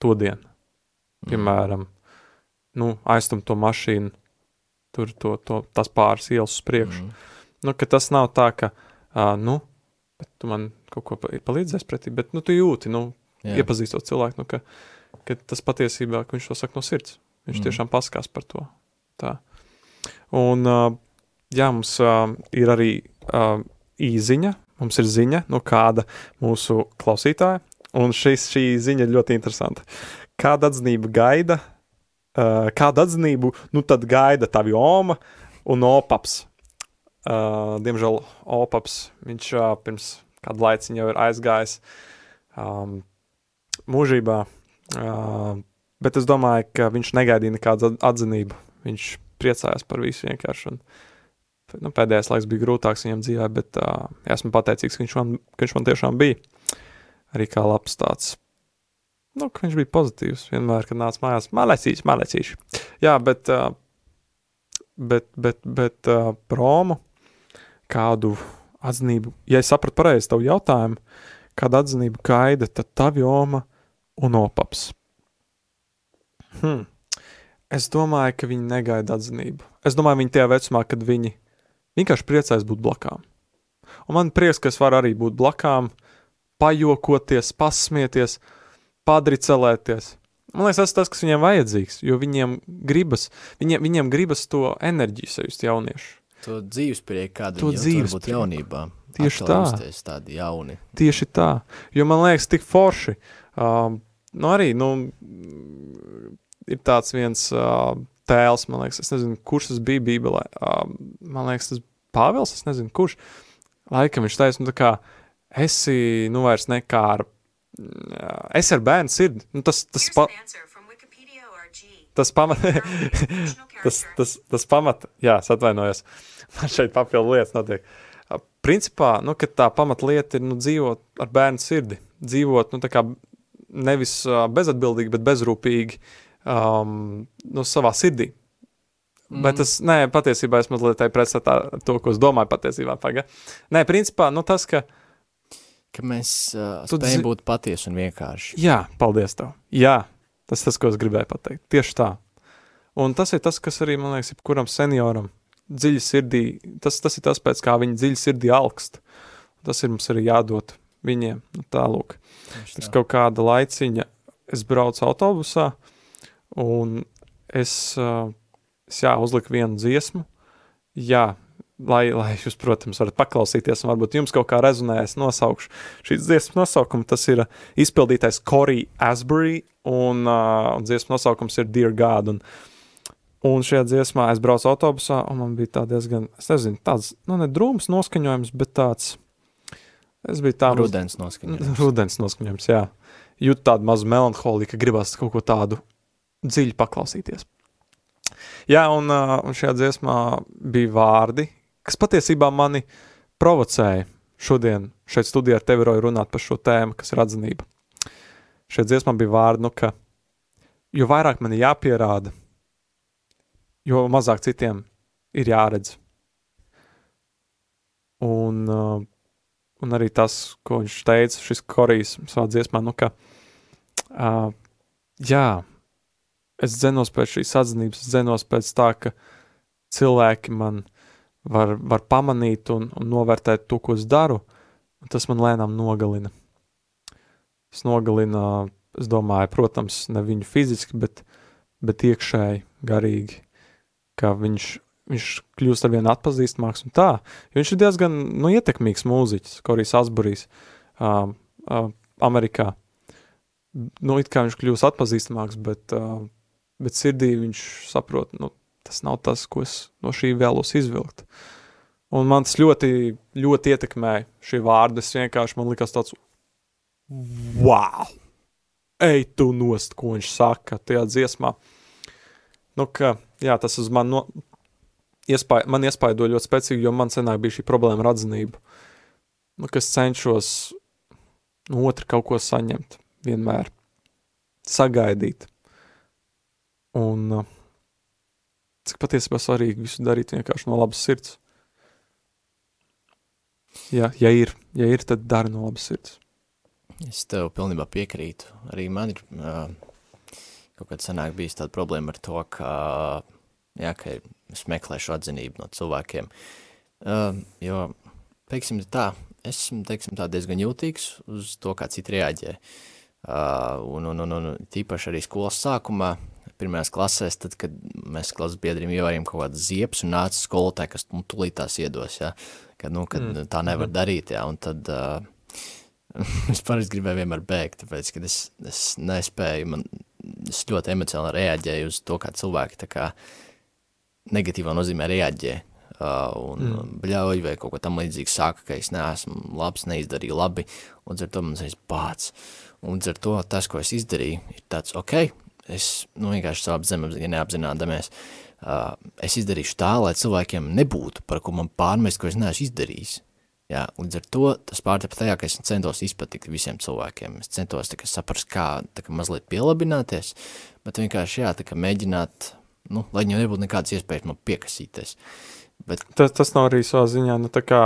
to dienu. Mm. Piemēram, nu, aiztum to mašīnu, tur to, to, tas pāris ielas uz priekšu. Mm. Nu, tas nav tā, ka, uh, nu, bet tu man kaut ko palīdzēs pretī, bet, nu, tu jūti, nu, Jā. iepazīstot cilvēku, nu, ka, ka tas patiesībā, ka viņš to saka no sirds. Viņš mm. tiešām paskās par to. Tā. Un, uh, jā, mums uh, ir arī uh, īziņa, mums ir ziņa no kāda mūsu klausītāja, un šis, šī ziņa ir ļoti interesanta. Kāda atzinība gaida, uh, kādu atzinību, nu tad gaida tavi oma un opaps. Uh, diemžēl opaps, viņš uh, pirms kādu laiciņu jau ir aizgājis um, mūžībā, uh, bet es domāju, ka viņš negaidīja nekādu atzinību viņš priecājās par visu vienkārši. Un, nu, pēdējais laiks bija grūtāks viņam dzīvē, bet uh, esmu pateicīgs, ka viņš, man, ka viņš man tiešām bija. Arī kā labs tāds. Nu, viņš bija pozitīvs vienmēr, kad nāca mājās. Malecīši, malecīši. Jā, bet, uh, bet, bet, bet uh, promu kādu atzinību, ja es sapratu pareizi tavu jautājumu, kādu atzinību gaida, tad tavi oma un opaps. Hmm. Es domāju, ka viņi negaida atzinību. Es domāju, viņi tajā vecumā, kad viņi vienkārši priecājas būt blakām. Un man prieks, ka es varu arī būt blakām, pajokoties, pasmieties, padricelēties. Man liekas, tas ir tas, kas viņiem vajadzīgs, jo viņiem gribas, viņiem, viņiem gribas to enerģiju sajust jauniešu. To dzīvesprieku, kāda to dzīves būt jaunībā. Tieši tā. Tādi jauni. Tieši tā. Jo man liekas, tik forši. Um, nu arī, nu, ir tāds viens uh, tēls, man liekas, es nezinu, kurš tas bija Bībelē. Uh, man liekas, tas Pāvils, es nezinu, kurš. Laikam viņš taisa, nu tā kā esi, nu vairs nekā ar, uh, es ar bērnu sirdi. Nu, tas, tas, pa, tas pamat, *laughs* tas, tas, tas pamat, jā, es atvainojos, *laughs* man šeit papildu lietas notiek. Uh, principā, nu, ka tā pamatlieta ir, nu, dzīvot ar bērnu sirdi. Dzīvot, nu, tā kā nevis uh, bezatbildīgi, bet bezrūpīgi. Uh, um, nu, savā sirdī. Mm. Bet tas, nē, patiesībā es mazliet pretstatā to, ko es domāju patiesībā. Paga. Nē, principā, nu tas, ka... Ka mēs uh, spējam būt patiesi un vienkārši. Jā, paldies tev. Jā, tas tas, ko es gribēju pateikt. Tieši tā. Un tas ir tas, kas arī, man liekas, kuram senioram dziļi sirdī, tas, tas ir tas, pēc kā viņi dziļi sirdī alkst. Tas ir mums arī jādod viņiem. Nu, tālūk. Pirms kaut kāda laiciņa es braucu autobusā, un es, es jā, uzliku vienu dziesmu. Jā, lai, lai jūs, protams, varat paklausīties, un varbūt jums kaut kā rezonē, es nosaukšu šīs dziesmas nosaukumu. Tas ir izpildītais Corey Asbury, un, uh, un dziesmas nosaukums ir Dear God. Un, un šajā dziesmā es braucu autobusā, un man bija tā diezgan, es nezinu, tāds, nu, ne drūms noskaņojums, bet tāds, es biju tā. Rudens noskaņojums. *laughs* Rudens noskaņojums, jā. Jūt tādu mazu melanholiju, ka gribas kaut ko tādu dziļi paklausīties. Jā, un, uh, un šajā dziesmā bija vārdi, kas patiesībā mani provocēja šodien šeit studijā ar tevi roju runāt par šo tēmu, kas ir atzinība. Šajā dziesmā bija vārdi, nu, ka jo vairāk man ir jāpierāda, jo mazāk citiem ir jāredz. Un, uh, un arī tas, ko viņš teica, šis korejs savā dziesmā, nu, ka, uh, jā, es dzenos pēc šīs atzinības, es dzenos pēc tā, ka cilvēki man var, var pamanīt un, un novērtēt to, ko es daru, tas man lēnām nogalina. Es nogalina, es domāju, protams, ne viņu fiziski, bet, bet iekšēji, garīgi, ka viņš, viņš kļūst ar vien atpazīstamāks un tā, jo viņš ir diezgan, nu, ietekmīgs mūziķis, Korijs Asburijs, uh, uh, Amerikā. Nu, it kā viņš kļūst atpazīstamāks, bet, uh, bet sirdī viņš saprot, nu, tas nav tas, ko es no šī vēlos izvilkt. Un man tas ļoti, ļoti ietekmēja šī vārda. Es vienkārši man likās tāds, wow! Ej, tu nost, ko viņš saka tajā dziesmā. Nu, ka, jā, tas uz man, no, iespāj, man iespaido ļoti spēcīgi, jo man senāk bija šī problēma ar atzinību. Nu, es cenšos no otra kaut ko saņemt, vienmēr sagaidīt. Un uh, cik patiesībā svarīgi visu darīt vienkārši no labas sirds. Ja, ja ir, ja ir, tad dari no labas sirds. Es tev pilnībā piekrītu. Arī man ir uh, kaut kad senāk bijis tāda problēma ar to, ka, jā, ka es meklēšu atzinību no cilvēkiem. Uh, jo, teiksim tā, esmu, teiksim tā, diezgan jūtīgs uz to, kā citi reaģē. Uh, un, un, un, un tīpaši arī skolas sākumā, pirmajās klasēs, tad, kad mēs klases biedriem ievārījām kaut kādas ziepes un nāca skolotāji, kas nu, tulīt tās iedos, ja, kad, nu, kad mm. tā nevar mm. darīt, ja, un tad uh, *laughs* es parasti gribēju vienmēr bēgt, tāpēc, kad es, es nespēju, man, es ļoti emocionāli reaģēju uz to, kā cilvēki tā kā negatīvā nozīmē reaģē, uh, un mm. bļauj vai kaut ko tam līdzīgi saka, ka es neesmu labs, neizdarīju labi, un ar to man zināms bāc. Un ar to tas, ko es izdarīju, ir tāds, ok, es nu, vienkārši savu apziņu neapzinādamies, uh, es izdarīšu tā, lai cilvēkiem nebūtu, par ko man pārmest, ko es neesmu izdarījis. Jā, līdz ar to tas pārtapa tajā, ka es centos izpatikt visiem cilvēkiem. Es centos tā, saprast, kā tā, kā mazliet pielabināties, bet vienkārši jā, tā, kā mēģināt, nu, lai viņam nebūtu nekādas iespējas man piekasīties. Bet... Tas, tas nav arī savā ziņā, nu, tā kā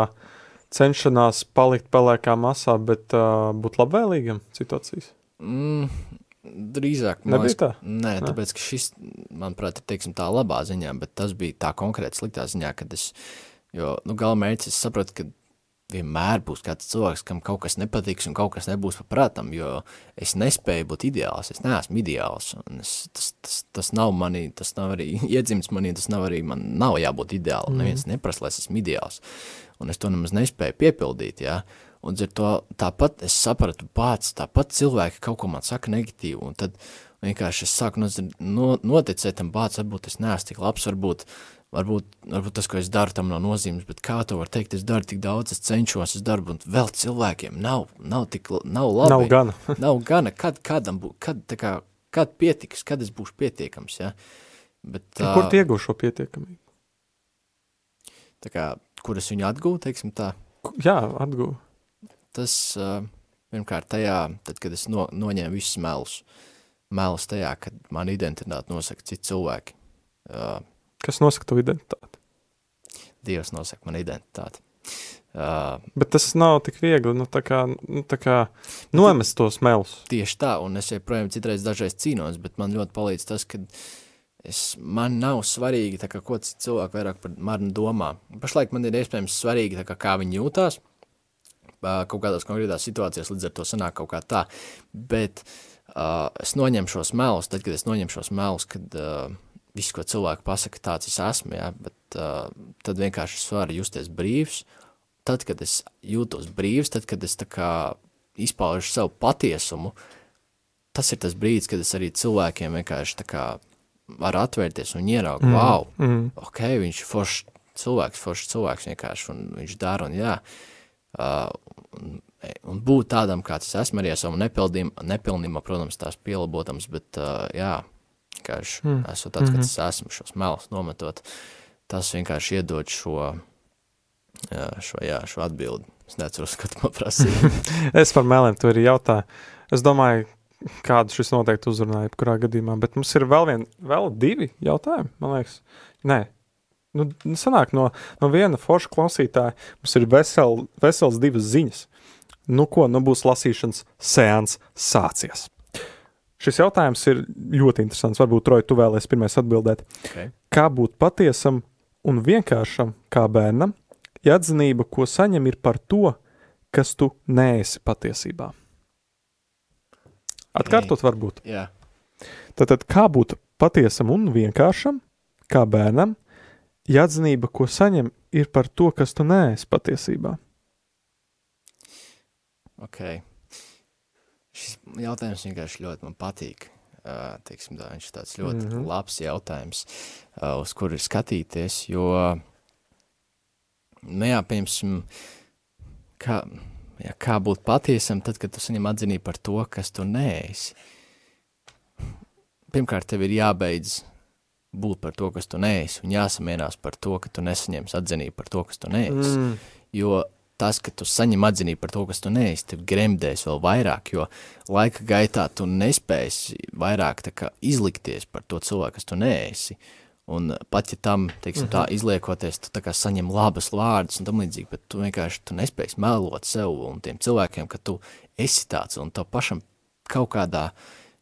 cenšanās palikt pelēkā masā, bet uh, būt labvēlīgam situācijas? Mm, Drīzāk, nebija tā. Nē, nē, tāpēc, ka šis, manuprāt, ir, teiksim, tā labā ziņā, bet tas bija tā konkrēti sliktā ziņā, kad es, jo, nu, galamērķis, es sapratu, ka vienmēr būs kāds cilvēks, kam kaut kas nepatiks un kaut kas nebūs paprātam, jo es nespēju būt ideāls, es neesmu ideāls, un es, tas, tas, tas nav manī, tas nav arī *laughs* iedzimts manī, tas nav arī, man nav jābūt ideāli, mm. neviens neprasa, lai es esmu ideāls, un es to nemaz nespēju piepildīt, jā, ja? Un ar to tāpat es sapratu pats, tāpat cilvēki kaut ko man saka negatīvu, un tad vienkārši es sāku no, no, noticēt tam pats, varbūt es neesmu tik labs, varbūt, varbūt, varbūt tas, ko es daru, tam nav nozīmes, bet kā to var teikt, es daru tik daudz, es cenšos, es darbu, un vēl cilvēkiem nav, nav tik, nav labi. Nav gana. *laughs* nav gana, kad, kādam bū, kad, tā kā, kad pietiks, kad es būšu pietiekams, ja? Bet, uh, kur tu iegūšu šo pietiekamību? Tā kā, kur es viņu atgūvu, teiksim tā? Jā, atgūvu tas uh, pirmkārt tajā, tad, kad es no, noņēmu visus melus, melus tajā, kad man identitāti nosaka citi cilvēki. Uh, Kas nosaka tavu identitāti? Dievs nosaka man identitāti. Uh, Bet tas nav tik viegli, nu tā kā, nu, tā kā nomest tos melus. Tieši tā, un es joprojām citreiz dažreiz cīnos, bet man ļoti palīdz tas, kad Es, man nav svarīgi, kā, ko cilvēki vairāk par mani domā. Pašlaik man ir iespējams svarīgi, kā, kā viņi jūtās kaut kādās konkrētās situācijās, līdz ar to sanāk kaut kā tā. Bet uh, es noņemšu šos melus, tad, kad es noņemšu šos melus, kad uh, viss, ko cilvēki pasaka, tāds es esmu, ja, bet uh, tad vienkārši es varu justies brīvs. Tad, kad es jūtos brīvs, tad, kad es tā kā izpaužu savu patiesumu, tas ir tas brīdis, kad es arī cilvēkiem vienkārši tā kā varu atvērties un ieraugu, mm. wow, mm. ok, viņš ir foršs cilvēks, foršs cilvēks vienkārši, un viņš dara, un jā, uh, un, un būt tādam, kāds es esmu, arī ar savu nepilnību, protams, tās pielabotams, bet uh, jā, vienkārši mm. esmu tāds, mm -hmm. kāds es esmu, šos melus nometot, tas vienkārši iedod šo, jā, šo, jā, šo atbildi. Es neceros, *laughs* ko tu man prasīji. *laughs* es par meliem to arī jautāju. Es domāju, kādu šis noteikti uzrunāja, kurā gadījumā, bet mums ir vēl, vien, vēl divi jautājumi, man liekas. Nē, nu, sanāk no, no viena forša klausītāja, mums ir vesel, vesels divas ziņas. Nu ko, nu būs lasīšanas seans sācies. Šis jautājums ir ļoti interesants. Varbūt, Roja, tu vēlēsies pirmais atbildēt. Okay. Kā būt patiesam un vienkāršam kā bērnam, ja atzinība, ko saņem, ir par to, kas tu neesi patiesībā? Atkārtot, varbūt. Yeah. Tad, tad kā būt patiesam un vienkāršam kā bērnam, ja atzinība, ko saņem, ir par to, kas tu neesi patiesībā? Okay. Šis jautājums vienkārši ļoti man patīk. Uh, teiksim, tā, viņš ir tāds ļoti mm -hmm. labs jautājums, uh, uz kuru ir skatīties, jo, nu jā, piemēram, kā, jā, kā būt patiesam tad, kad tu saņem atzinību par to, kas tu neesi. Pirmkārt, tev ir jābeidz būt par to, kas tu neesi, un jāsamienās par to, ka tu nesaņemsi atzinību par to, kas tu neesi. Mm. Jo tas, ka tu saņem atzinību par to, kas tu neesi, tev gremdēs vēl vairāk, jo laika gaitā tu nespēsi vairāk kā, izlikties par to cilvēku, kas tu neesi. Un pat ja tam, teiksim, tā mhm. izliekoties, tu tā kā saņem labas vārdus un tam līdzīgi, bet tu vienkārši tu nespēsi melot sev un tiem cilvēkiem, ka tu esi tāds un tev pašam kaut kādā,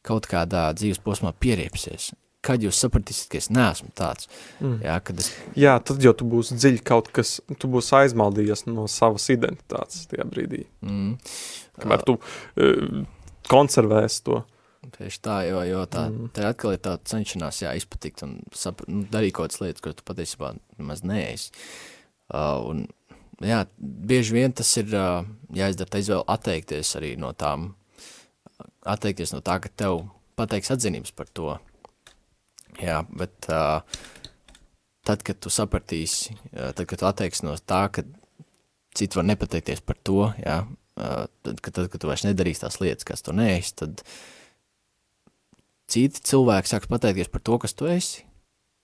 kaut kādā dzīves posmā pieriepsies kad jūs sapratīsiet, ka es neesmu tāds. Mm. Jā, es... jā, tad jau tu būsi dziļi kaut kas, tu būsi aizmaldījies no savas identitātes tajā brīdī. Mm. Kamēr tu uh, konservēsi to. Tieši tā, jo, jo tā, mm. tā atkal ir tā cenšanās, jā, izpatikt un sapr, nu, darīt kaut kādas lietas, ko tu patiesībā nemaz neesi. Uh, un, jā, bieži vien tas ir uh, jāizdara tā izvēle atteikties arī no tām, atteikties no tā, ka tev pateiks atzinības par to, Jā, bet uh, tad, kad tu sapratīsi, tad, kad tu atteiksi no tā, ka citi var nepateikties par to, jā, uh, tad, kad, tad, kad tu vairs nedarīsi tās lietas, kas tu neesi, tad citi cilvēki sāks pateikties par to, kas tu esi.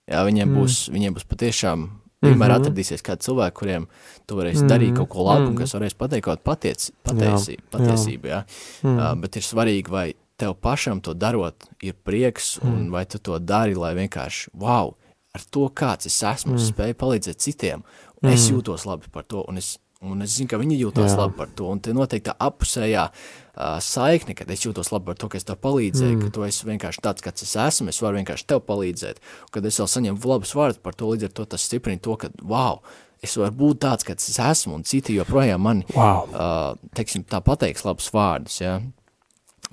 Jā, viņiem, mm. būs, viņiem būs patiešām vienmēr mm -hmm. atradīsies kādi cilvēki, kuriem tu varēsi mm -hmm. darīt kaut ko labu, mm -hmm. un kas varēs pateikt kaut patiesi, jā, patiesību, jā. jā. Mm. Uh, bet ir svarīgi, vai tev pašam to darot, ir prieks, un mm. vai tu to dari, lai vienkārši, wow, ar to kāds es esmu, mm. spēju palīdzēt citiem, un mm. es jūtos labi par to, un es, un es zinu, ka viņi jūtos Jā. labi par to, un te noteikti tā apusējā uh, saikne, kad es jūtos labi par to, ka es tev palīdzēju, mm. ka tu esi vienkārši tāds, kāds es esmu, es varu vienkārši tev palīdzēt, un kad es vēl saņemu labus vārdus par to, līdz ar to tas stiprina to, ka, wow, es varu būt tāds, kāds es esmu, un citi joprojām man, wow. uh, teiksim, tā pateiks labus vārdus, ja?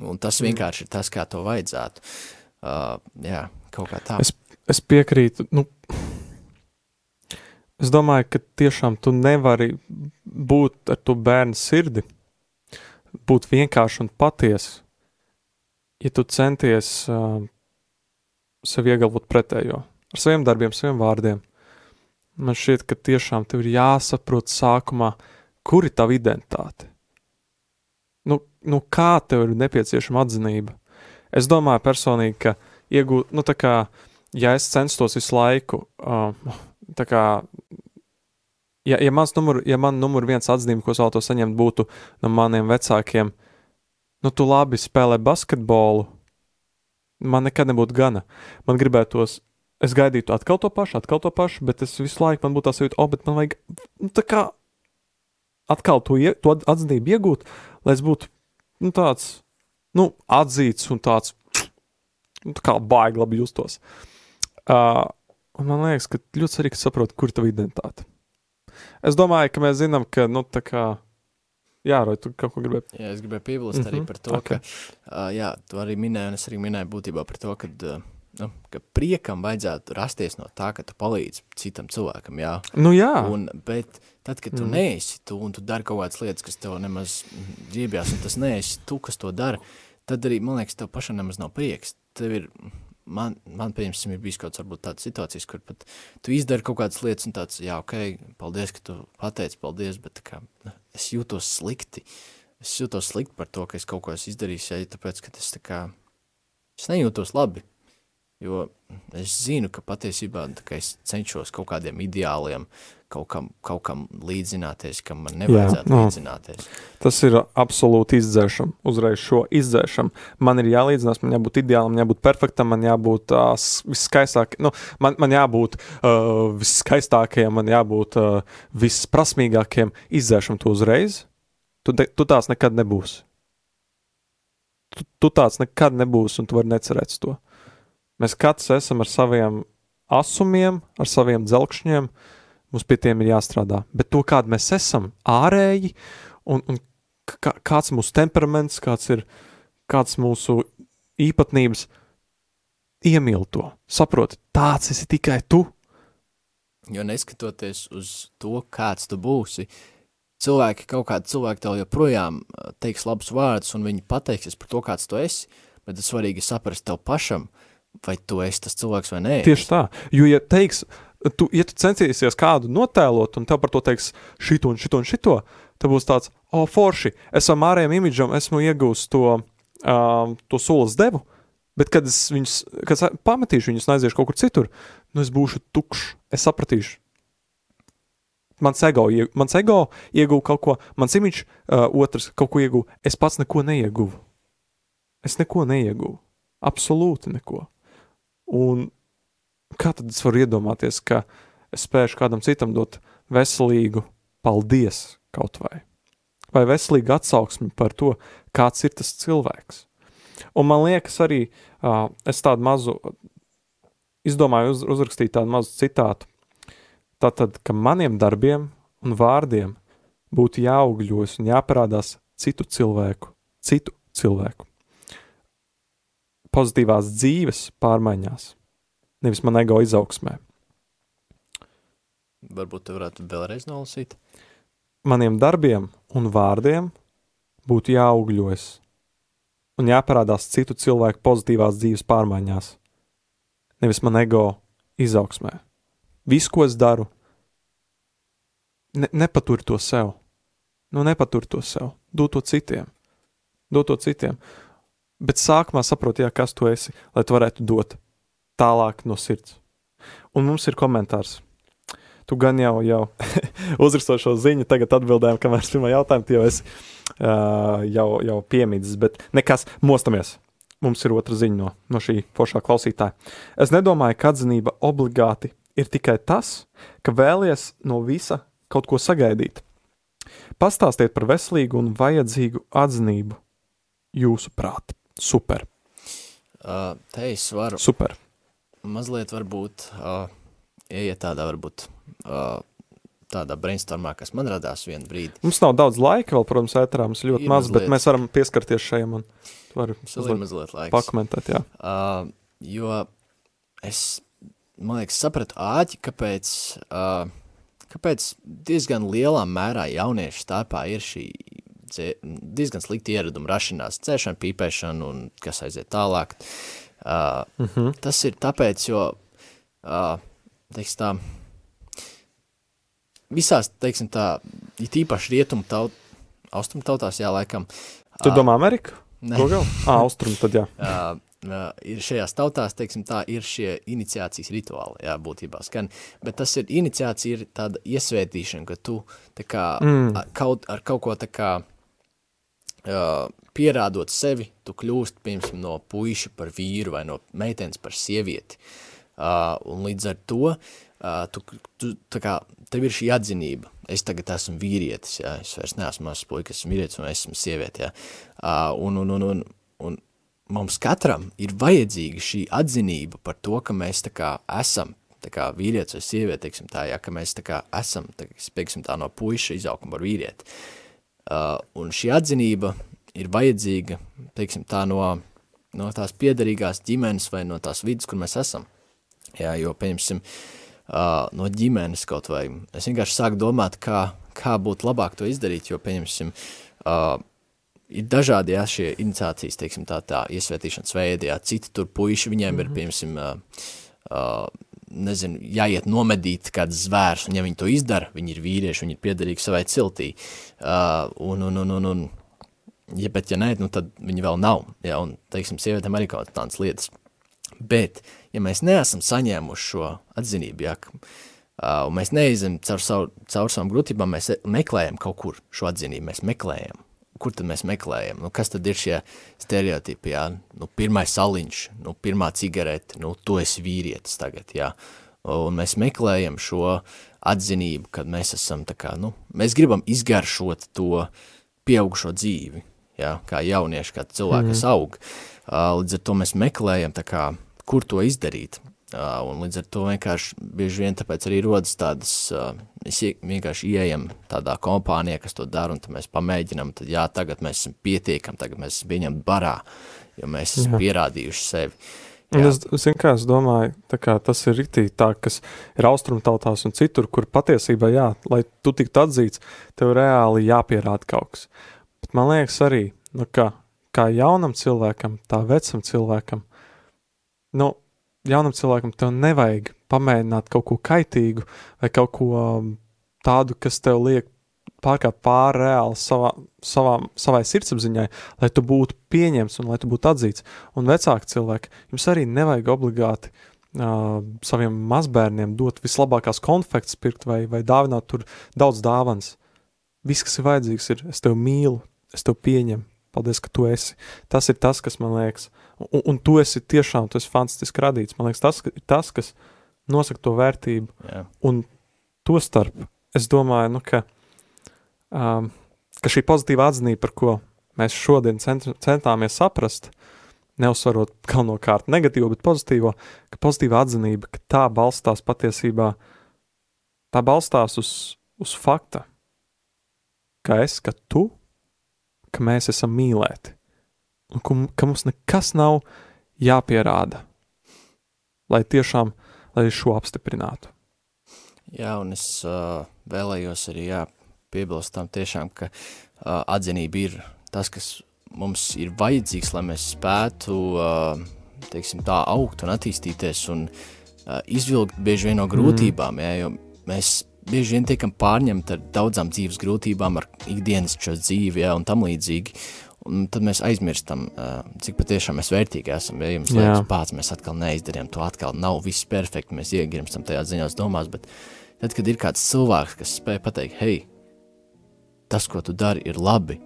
Un tas mm. vienkārši ir tas, kā to vajadzētu. Uh, jā, kaut kā tā. Es, es piekrītu. Nu, es domāju, ka tiešām tu nevari būt ar to bērnu sirdi, būt vienkārši un patiesi, ja tu centies uh, sev iegalvot pretējo ar saviem darbiem, saviem vārdiem. Man šķiet, ka tiešām tev ir jāsaprot sākumā, kur ir tava identitāte nu, nu kā tev ir nepieciešama atzinība? Es domāju personīgi, ka iegūt, nu tā kā, ja es censtos visu laiku, uh, tā kā, ja, ja, mans numur, ja man numur viens atzinība, ko es vēlētos saņemt, būtu no maniem vecākiem, nu tu labi spēlē basketbolu, man nekad nebūtu gana. Man gribētos, es gaidītu atkal to pašu, atkal to pašu, bet es visu laiku man būtu tā sajūta, o, bet man vajag, nu tā kā, atkal to, to atzinību iegūt, lai es būtu nu, tāds nu, atzīts un tāds nu, tā kā baigi labi justos. Uh, un man liekas, ka ļoti svarīgi saprast, kur ir tava identitāte. Es domāju, ka mēs zinām, ka, nu, tā kā, jā, Roja, tu kaut ko gribēji. Jā, es gribēju piebilst mm -hmm. arī Mhm, par to, ok. ka, uh, jā, tu arī minēji, un es arī minēju būtībā par to, ka, uh, nu, ka priekam vajadzētu rasties no tā, ka tu palīdzi citam cilvēkam, jā. Nu, jā, Un, bet tad, kad tu mm. neesi tu un tu dari kaut kādas lietas, kas tev nemaz ģībjās, un tas neesi tu, kas to dara, tad arī, man liekas, tev pašam nemaz nav prieks. Tev ir, man, man pieņemsim, ir bijis kaut kāds varbūt tādas situācijas, kur pat tu izdari kaut kādas lietas un tāds, jā, ok, paldies, ka tu pateici, paldies, bet kā, es jūtos slikti. Es jūtos slikti par to, ka es kaut ko esmu izdarījis, ja tāpēc, ka tas tā kā, es nejūtos labi. Jo es zinu, ka patiesībā kā es cenšos kaut kādiem ideāliem, kaut kam, kaut kam līdzināties, kam man nevajadzētu no. līdzināties. tas ir absolūti izdzēšam. Uzreiz šo izdzēšam. Man ir jālīdzinās, man jābūt ideālam, jābūt perfektam, man jābūt uh, viskaistākajam, nu, man, man jābūt uh, viskaistākajam, man jābūt uh, visprasmīgākajam. Izdzēšam to uzreiz. Tu, de, tu tās nekad nebūsi. Tu, tu tāds nekad nebūsi, un tu vari necerēt to. Mēs katrs esam ar saviem asumiem, ar saviem dzelkšņiem. Mums pie tiem ir jāstrādā. Bet to, kāda mēs esam, ārēji, un, un kā, kāds ir mūsu temperaments, kāds ir kāds mūsu īpatnības, iemīl to. Saproti, tāds esi tikai tu. Jo neskatoties uz to, kāds tu būsi, cilvēki, kaut kādi cilvēki tev joprojām ā, teiks labus vārdus, un viņi pateiksies par to, kāds tu esi, bet ir svarīgi saprast tev pašam, vai tu esi tas cilvēks vai nē. Tieši tā. Jo, ja teiks, tu, ja tu censīsies kādu notēlot, un tev par to teiks šito un šito un šito, tad būs tāds, o, oh, forši, es am ārējiem imidžam esmu iegūst to, um, to solis devu, bet kad es viņus, kad es pametīšu viņus un aiziešu kaut kur citur, nu es būšu tukšs, es sapratīšu. Mans ego, mans ego ieguva kaut ko, mans imidžs, uh, otrs kaut ko ieguva. Es pats neko neieguvu. Es neko neieguvu. Absolūti neko. Un kā tad es varu iedomāties, ka es spēšu kādam citam dot veselīgu paldies kaut vai? Vai veselīgu atsauksmi par to, kāds ir tas cilvēks? Un man liekas, arī uh, es tādu mazu, izdomāju uz, uzrakstīt tādu mazu citātu. Tātad, ka maniem darbiem un vārdiem būtu jāaugļos un jāparādās citu cilvēku, citu cilvēku pozitīvās dzīves pārmaiņās, nevis man ego izaugsmē. Varbūt tu varētu vēlreiz nolasīt. Maniem darbiem un vārdiem būtu jāaugļojas un jāparādās citu cilvēku pozitīvās dzīves pārmaiņās, nevis man ego izaugsmē. Visu, ko es daru, ne, nepatur to sev. Nu, nepatur to sev. Dod to citiem. Dod to citiem. Bet sākumā saproti, jā, kas tu esi, lai tu varētu dot tālāk no sirds. Un mums ir komentārs. Tu gan jau, jau *laughs* uzrakstot šo ziņu, tagad atbildējām, kamēr es pirmā jautājumu, jau esi uh, jau, jau piemīdzis, bet nekas, mostamies. Mums ir otra ziņa no, no šī foršā klausītāja. Es nedomāju, ka atzinība obligāti ir tikai tas, ka vēlies no visa kaut ko sagaidīt. Pastāstiet par veselīgu un vajadzīgu atzinību jūsu prāt. Super, Uh, te es varu super. mazliet varbūt uh, ieiet tādā varbūt uh, tādā brainstormā, kas man radās vienu brīdi. Mums nav daudz laika, vēl, protams, ēterā mums ļoti Ir maz, bet mazliet. mēs varam pieskarties šajam un ir mazliet mazliet laiks. pakomentēt. Jā. Uh, jo es, man liekas, sapratu āķi, kāpēc, uh, kāpēc diezgan lielā mērā jauniešu starpā ir šī diezgan slikta ieraduma rašanās, dzēšana, pīpēšana un kas aiziet tālāk. Uh, Mm -hmm. tas ir tāpēc, jo, uh, teiks tā, visās, teiksim tā, it īpaši rietumu taut, austrumu tautās, jā, laikam. Tu ā, domā Ameriku? Ko gal? Ā, austrumu tad jā. Uh, uh, ir šajās tautās, teiksim, tā ir šie iniciācijas rituāli, jā, būtībā skan, bet tas ir, iniciācija ir tāda iesvētīšana, ka tu, kā, Mm. mm. kaut, ar kaut ko tā kā, uh, pierādot sevi, tu kļūst, piemēram, no puiša par vīru vai no meitenes par sievieti, uh, un līdz ar to, uh, tu, tu, kā, tev ir šī atzinība, es tagad esmu vīrietis, jā, es vairs neesmu mazs puika, esmu vīrietis un esmu sievieti, jā, uh, un, un, un, un, un mums katram ir vajadzīga šī atzinība par to, ka mēs tā kā esam, tā kā vīrietis vai sieviete, teiksim tā, ja, ka mēs tā kā esam, tā, teiksim tā, no puiša izauguma par vīrieti. Uh, un šī atzinība ir vajadzīga, teiksim tā, no, no tās piederīgās ģimenes vai no tās vidas, kur mēs esam. Jā, jo, pieņemsim, uh, no ģimenes kaut vai, es vienkārši sāku domāt, kā, kā būtu labāk to izdarīt, jo, pieņemsim, uh, ir dažādi jā, šie iniciācijas, teiksim, tā, tā iesvētīšanas veidi, jā, citi tur puiši, viņiem mm -hmm. ir, mhm. Nezinu, jāiet nomedīt kāds zvērs, un ja viņi to izdara, viņi ir vīrieši, viņi ir piederīgi savai ciltī, uh, un, un, un, un, un, ja, bet ja nē, nu tad viņi vēl nav, jā, un, teiksim, sievietēm arī kaut tādas lietas, bet, ja mēs neesam saņēmuši šo atzinību, jā, uh, un mēs neizem caur, savu, caur savām grūtībām, mēs meklējam kaut kur šo atzinību, mēs meklējam, kur tad mēs meklējam? Nu, kas tad ir šie stereotipi, jā? Nu, pirmais saliņš, nu, pirmā cigarete, nu, tu esi vīrietis tagad, jā. Un mēs meklējam šo atzinību, kad mēs esam tā kā, nu, mēs gribam izgaršot to pieaugušo dzīvi, jā, kā jaunieši, kā cilvēki, kas mm. aug. Līdz ar to mēs meklējam tā kā, kur to izdarīt. Un līdz ar to vienkārši bieži vien tāpēc arī rodas tādas, mēs vienkārši ieejam tādā kompānijā, kas to dara, un tad mēs pamēģinam, tad jā, tagad mēs esam pietiekami, tagad mēs esam viņam barā, jo mēs esam pierādījuši sevi. Jā. Un es, zinu, kā es domāju, tā kā tas ir ritīgi tā, kas ir austrumtautās un citur, kur patiesībā, jā, lai tu tiktu atzīts, tev reāli jāpierāda kaut kas. Bet man liekas arī, nu kā, kā jaunam cilvēkam, tā vecam cilvēkam, nu, jaunam cilvēkam tev nevajag pamēģināt kaut ko kaitīgu vai kaut ko um, tādu, kas tev liek pārkāpt pāri reāli savā, savā, savai sirdsapziņai, lai tu būtu pieņemts un lai tu būtu atzīts. Un vecāki cilvēki, jums arī nevajag obligāti uh, saviem mazbērniem dot vislabākās konfekts pirkt vai, vai dāvināt tur daudz dāvans. Viss, kas ir vajadzīgs, ir es tevi mīlu, es tevi pieņemu, paldies, ka tu esi. Tas ir tas, kas man liekas, Un, un tu esi tiešām, tu esi fantastiski radīts. Man liekas, tas ir tas, kas nosaka to vērtību. Jā. Un to starp, es domāju, nu, ka, um, ka šī pozitīva atzinība, par ko mēs šodien cent, centāmies saprast, neuzsvarot galvenokārt negatīvo, bet pozitīvo, ka pozitīva atzinība, ka tā balstās patiesībā, tā balstās uz, uz fakta, ka es, ka tu, ka mēs esam mīlēti un ka, ka mums nekas nav jāpierāda, lai tiešām lai šo apstiprinātu. Jā, un es uh, vēlējos arī jā, piebilst tam tiešām, ka uh, atzinība ir tas, kas mums ir vajadzīgs, lai mēs spētu uh, teiksim, tā augt un attīstīties un uh, izvilkt bieži vien no grūtībām, mm. jā, jo mēs bieži vien tiekam pārņemti ar daudzām dzīves grūtībām, ar ikdienas šo dzīvi, jā, un tam līdzīgi, Un tad mēs aizmirstam, cik patiešām mēs vērtīgi esam. Ja jums liekas, pats mēs atkal neizdarījām to, atkal nav viss perfekti, mēs iegrimstam tajā ziņās domās, bet tad, kad ir kāds cilvēks, kas spēj pateikt, hei, tas, ko tu dari, ir labi,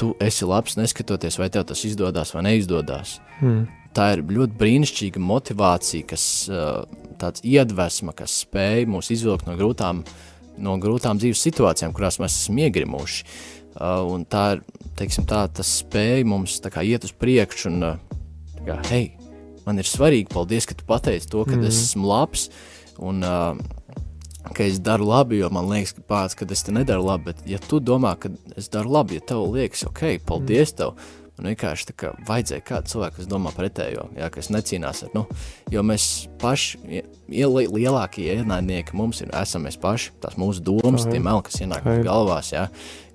tu esi labs, neskatoties, vai tev tas izdodas vai neizdodas. Hmm. Tā ir ļoti brīnišķīga motivācija, kas tāds iedvesma, kas spēj mūs izvilkt no grūtām, no grūtām dzīves situācijām, kurās mēs esam iegrimuši. Uh, un tā ir, teiksim tā, tas spēja mums tā kā iet uz priekšu un, tā kā, hei, man ir svarīgi, paldies, ka tu pateici to, ka mm. es esmu labs un ka es daru labi, jo man liekas, ka pats, ka es te nedaru labi, bet ja tu domā, ka es daru labi, ja tev liekas, ok, paldies mm. tev, un vienkārši tā kā vajadzēja kādu cilvēku, kas domā pretējo, jā, kas necīnās ar, nu, jo mēs paši, lielākie ienaidnieki mums ir, esam mēs paši, tās mūsu domas, tie meli, kas ienāk mūsu galvās, jā,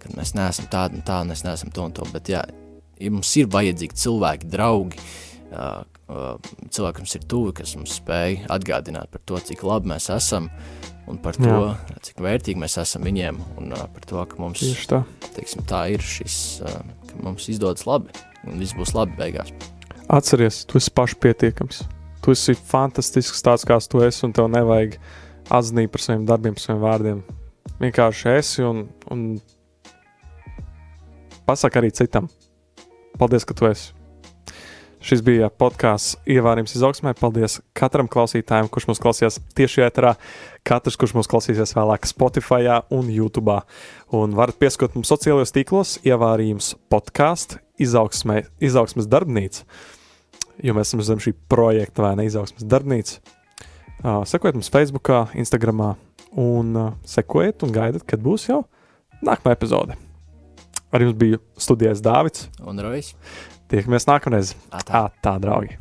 ka mēs neesam tādi un tā, un mēs neesam to un to, bet jā, ja mums ir vajadzīgi cilvēki, draugi, uh, uh, cilvēki, kas ir tuvi, kas mums spēj atgādināt par to, cik labi mēs esam, un par to, jā. cik vērtīgi mēs esam viņiem, un uh, par to, ka mums, tā. Teiksim, tā ir šis, uh, mums izdodas labi, un viss būs labi beigās. Atceries, tu esi pašpietiekams. Tu esi fantastisks tāds, kāds tu esi, un tev nevajag atzinīt par saviem darbiem, saviem vārdiem. Vienkārši esi un, un pasaka arī citam. Paldies, ka tu esi. Šis bija podkāsts Ievārījums izaugsmē. Paldies katram klausītājam, kurš mūs klausījās tieši ēterā, katrs, kurš mūs klausīsies vēlāk Spotify un YouTube. Un varat pieskot mums sociālajos tīklos Ievārījums podkāstu izaugsmē, izaugsmes darbnīca, jo mēs esam zem šī projekta vai ne izaugsmes darbnīca. Uh, sekojiet mums Facebook, Instagram un uh, sekojiet un gaidiet, kad būs jau nākamā epizode. Ar jums bija studijas Dārvids un Rojas. Tiekamies nākamreiz. Atā. Tā, draugi!